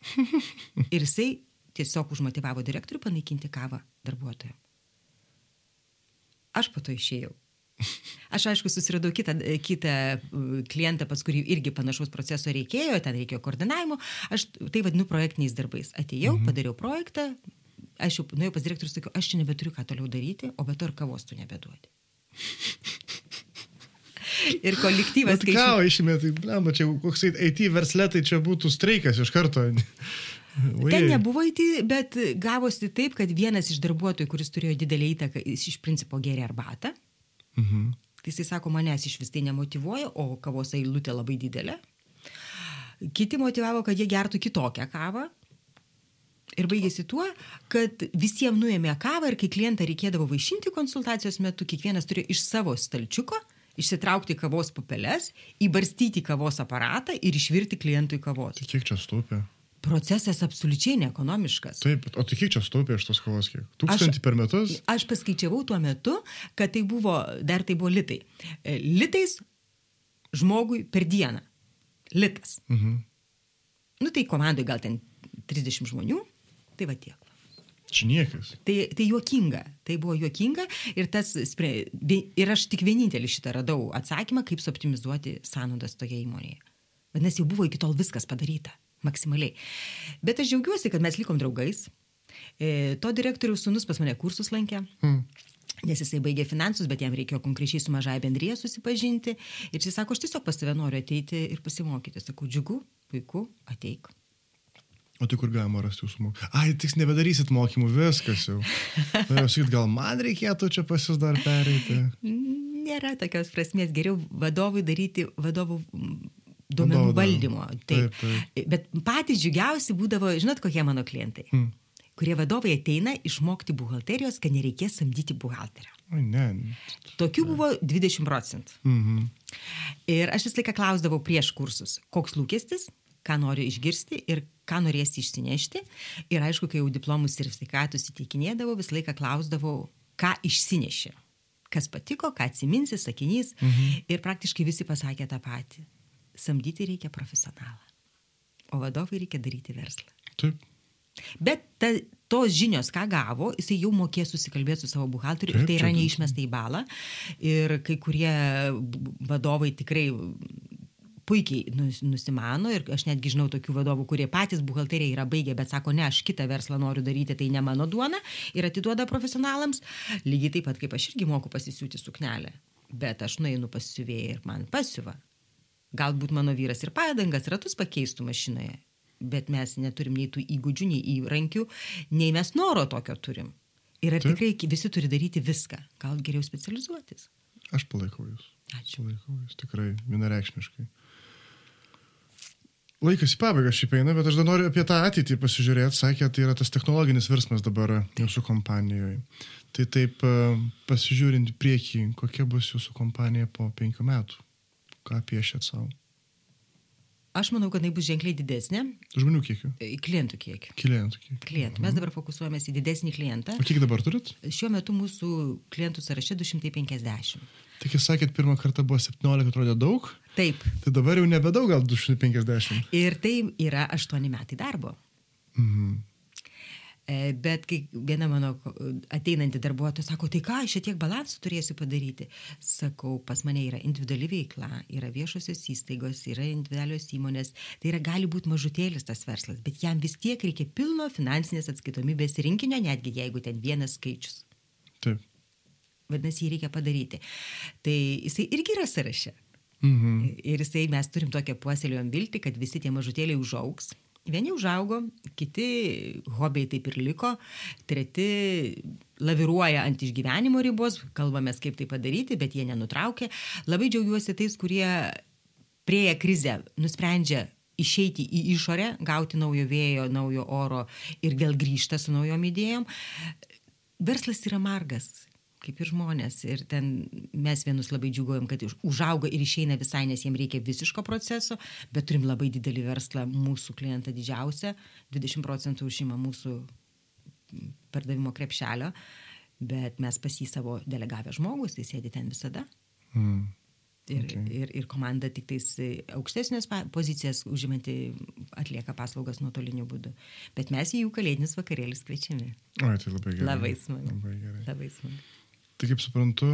ir jisai tiesiog užmotivavo direktorių panaikinti kavą darbuotojų. Aš po to išėjau. Aš aišku susiradau kitą, kitą uh, klientą, pas kurį irgi panašaus proceso reikėjo, ten reikėjo koordinavimo. Aš tai vadinu projektiniais darbais. Atėjau, mhm. padariau projektą, aš jau nuėjau pas direktorius, sakiau, aš čia nebeturiu ką toliau daryti, o be to ir kavos tu nebeduodi. ir kolektyvas. Tai ką, išmėtai, blema, čia koks IT verslė, tai čia būtų streikas iš karto. Ui. Ten nebuvo įti, bet gavosi taip, kad vienas iš darbuotojų, kuris turėjo didelį įtaką, jis iš principo gėrė arbatą. Mhm. Tai jisai sako, manęs iš vis tai nemotivuoja, o kavos eilutė labai didelė. Kiti motivavo, kad jie gertų kitokią kavą. Ir baigėsi tuo, kad visiems nuėmė kavą ir kai klientą reikėdavo vaišinti konsultacijos metu, kiekvienas turėjo iš savo stalčiuko Išsitraukti kavos pupeles, įbarstyti kavos aparatą ir išvirti klientui kavos. Tai kiek čia stūpė? Procesas absoliučiai neekonomiškas. Taip, o tai kiek čia stūpė iš tos kavos kiek? Tūkstantį per metus? Aš paskaičiavau tuo metu, kad tai buvo, dar tai buvo litai. E, Litais žmogui per dieną. Litas. Mhm. Nu tai komandai gal ten 30 žmonių, tai va tiek. Čia niekas. Tai, tai juokinga, tai buvo juokinga ir, tas, ir aš tik vienintelį šitą radau atsakymą, kaip suoptimizuoti sąnaudas toje įmonėje. Vadinasi, jau buvo iki tol viskas padaryta, maksimaliai. Bet aš džiaugiuosi, kad mes likom draugais. E, to direktoriaus sunus pas mane kursus lankė. Hmm. Nes jisai baigė finansus, bet jam reikėjo konkrečiai su mažai bendryje susipažinti. Ir jis sako, aš tiesiog pas tave noriu ateiti ir pasimokyti. Sakau, džiugu, puiku, ateik. O tai kur galima rasti jūsų mokymų? Ai, tik nebedarysit mokymų, viskas jau. Norėjau sakyti, gal man reikėtų čia pas jūs dar pereiti. Nėra tokios prasmės. Geriau vadovui daryti vadovų duomenų Vadovų, valdymo. Taip. taip, Bet patys džiugiausi būdavo, žinot, kokie mano klientai. Hmm. Kurie vadovai ateina išmokti buhalterijos, kad nereikės samdyti buhalterio. Oi, ne. Tokių buvo 20 procentų. Mhm. Ir aš visą laiką klausdavau prieš kursus, koks lūkestis, ką noriu išgirsti ir ką norėsi išsinešti. Ir aišku, kai jau diplomus ir sveikatus įteikinėdavau, visą laiką klausdavau, ką išsineši. Kas patiko, ką atsiminsi, sakinys. Mhm. Ir praktiškai visi pasakė tą patį. Samdyti reikia profesionalą. O vadovai reikia daryti verslą. Taip. Bet ta, tos žinios, ką gavo, jisai jau mokėjo susikalbėti su savo buhalteriu ir Taip, tai yra neišmesta į balą. Ir kai kurie vadovai tikrai puikiai nus- nusimano ir aš netgi žinau tokių vadovų, kurie patys buhalteriai yra baigę, bet sako, ne, aš kitą verslą noriu daryti, tai ne mano duona ir atiduoda profesionalams. Lygiai taip pat kaip aš irgi moku pasisiūti suknelę, bet aš nueinu pasisiuvėjai ir man pasiuva. Galbūt mano vyras ir padangas, ratus pakeistų mašinoje, bet mes neturim nei tų įgūdžių, nei įrankių, nei mes noro tokio turim. Ir ar Taip. tikrai visi turi daryti viską? Gal geriau specializuotis? Aš palaikau jūs. Ačiū. Palaikau jūs tikrai vienareikšmiškai. Laikas į pabaigą šiaip eina, bet aš dar noriu apie tą ateitį pasižiūrėti. Sakė, tai yra tas technologinis virsmas dabar jūsų kompanijoje. Tai taip e, pasižiūrint į priekį, kokia bus jūsų kompanija po penkių metų. Ką piešėt savo? Aš manau, kad tai bus ženkliai didesnė Žmonių kiekiu? į klientų kiekį. Klientų kiekiu. Klientų. Mes dabar fokusuojamės į didesnį klientą. O kiek dabar turit? Šiuo metu mūsų klientų sąraše 250. Tik jūs sakėt, pirmą kartą buvo 17, atrodė daug, Taip. tai dabar jau nebedaug, gal 250. Ir tai yra 8 metai darbo. Mhm. E, Bet kai viena mano ateinanti darbuotoja sako, tai ką, aš tiek balansų turėsiu padaryti. Sakau, pas mane yra individuali veikla, yra viešosios įstaigos, yra individualios įmonės. Tai yra gali būti mažutėlis tas verslas, bet jam vis tiek reikia pilno finansinės atskaitomybės rinkinio, netgi jeigu ten vienas skaičius. Taip. Vadinasi, jį reikia padaryti. Tai jisai irgi yra sąraše. Mhm. Ir jisai, mes turim tokią puoselėjom viltį, kad visi tie mažutėliai užaugs. Vieni užaugo, kiti hobiai taip ir liko, treti laviruoja ant išgyvenimo ribos, kalbamės kaip tai padaryti, bet jie nenutraukė. Labai džiaugiuosi tais, kurie prieėję krizę nusprendžia išeiti į išorę, gauti naujo vėjo, naujo oro ir vėl grįžta su naujom idėjom. Verslas yra margas, kaip ir žmonės. Ir ten mes vienus labai džiugojom, kad užauga ir išeina visai, nes jiems reikia visiško proceso, bet turim labai didelį verslą, mūsų klientą didžiausią, 20 procentų užima mūsų pardavimo krepšelio, bet mes pas jį savo delegavę žmogus, tai sėdi ten visada. Mhm. Ir, Okay. ir, ir komanda tik tais aukštesnės pozicijas užimanti atlieka paslaugas nuotoliniu būdu. Bet mes į jų kalėdinius vakarėlius kviečiami. Oi, tai labai gerai. Labai smagu. Labai gerai. Labai smagu. Tai kaip suprantu,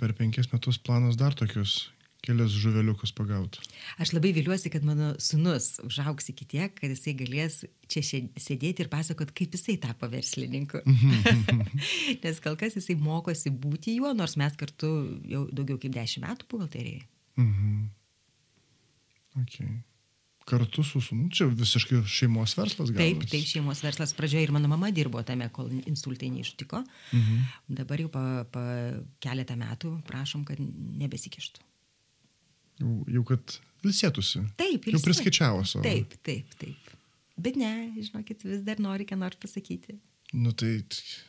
per penkis metus planas dar tokius kelias žuveliukus pagauti. Aš labai viliuosi, kad mano sunus užaugs iki tiek, kad jisai galės čia sėdėti ir pasakot, kaip jisai tapo verslininku. Nes kol kas jisai mokosi būti juo, nors mes kartu jau daugiau kaip dešimt metų buhalterijai. Mhm. Okay. Kartu su sunu, čia visiškai šeimos verslas gal. Taip, taip, šeimos verslas pradžioje ir mano mama dirbo tame, kol insultai neištiko. Mhm. Dabar jau pa, pa keletą metų prašom, kad nebesikištų. Jau, jau kad ilsėtųsi. Taip, Jau ilsėt- priskaičiavo savo. Taip, taip, taip. Bet ne, žinokit, vis dar nori ką nors pasakyti. Nu tai,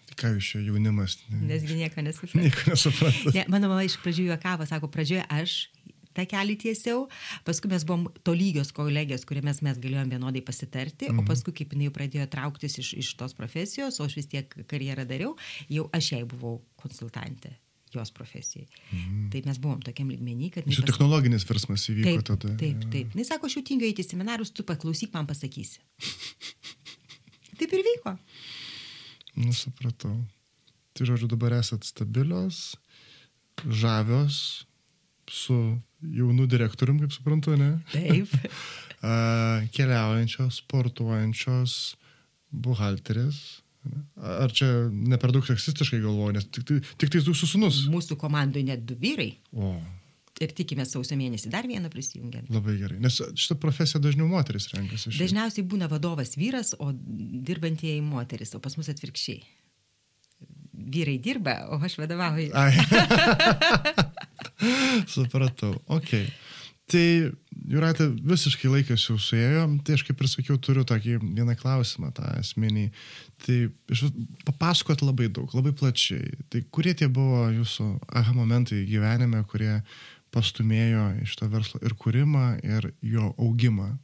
tai ką jūs čia jaunimas? Nesgi nieko nesupranta. Nieko nesupranta. Ne, mano mama iš pradžių juokavo, sako, pradžioje aš tą kelią tiesiau, paskui mes buvom tolygios kolegijos, kuriamis mes galėjom vienodai pasitarti, mhm. o paskui kaip jinai pradėjo trauktis iš, iš tos profesijos, o aš vis tiek karjerą dariau, jau aš jai buvau konsultantė jos profesijai. Mhm. Tai mes buvom tokiam lygmenį, kad... Jūsų technologinis versmas įvyko taip, tada. Taip, taip. Jis sako, aš jau tingiu eiti į seminarus, tu paklausyk, man pasakysi. taip ir vyko. Nusipratau. Tai žodžiu, dabar esat stabilios, žavios, su jaunu direktorium, kaip suprantu, ne? Taip. Keliaujančios, sportuojančios, buhalterės. Ar čia ne per daug seksistiškai galvoju, nes tik, tai, tik tai jūsų sunus? Mūsų komandoje net du vyrai. O. Ir tikime sausio mėnesį dar vieną prisijungiant. Labai gerai, nes šitą profesiją dažniau moteris renkasi. Dažniausiai būna vadovas vyras, o dirbantieji moteris, o pas mus atvirkščiai. Vyrai dirba, o aš vadovauju. Supratau, ok. Tai, Juratė, visiškai laikas jau suėjo, tai aš kaip ir sakiau, turiu tokį vieną klausimą, tą esminį. Tai papasakot labai daug, labai plačiai. Tai kurie tie buvo jūsų aha momentai gyvenime, kurie pastumėjo iš to verslo ir kūrimą, ir jo augimą.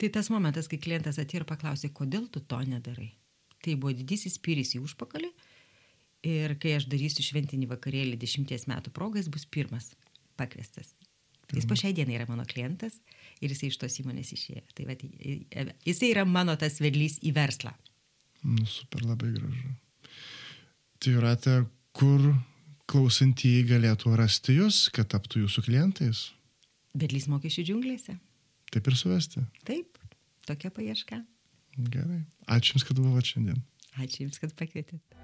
Tai tas momentas, kai klientas atėjo ir paklausė, kodėl tu to nedarai. Tai buvo didysis pyris į užpakalį ir kai aš darysiu šventinį vakarėlį dešimties metų progais, bus pirmas pakviestas. Jis po šiai dienai yra mano klientas ir jisai iš tos įmonės išėjo. Tai va, jisai yra mano tas vedlys į verslą. Nu, super, labai gražu. Tai Jūratė, kur klausantieji galėtų rasti jūs, kad taptų jūsų klientais? Vedlys mokesčių džiunglėse. Taip ir suvesti. Taip, tokia paieška. Gerai. Ačiū Jums, kad buvote šiandien. Ačiū Jums, kad pakvietėte.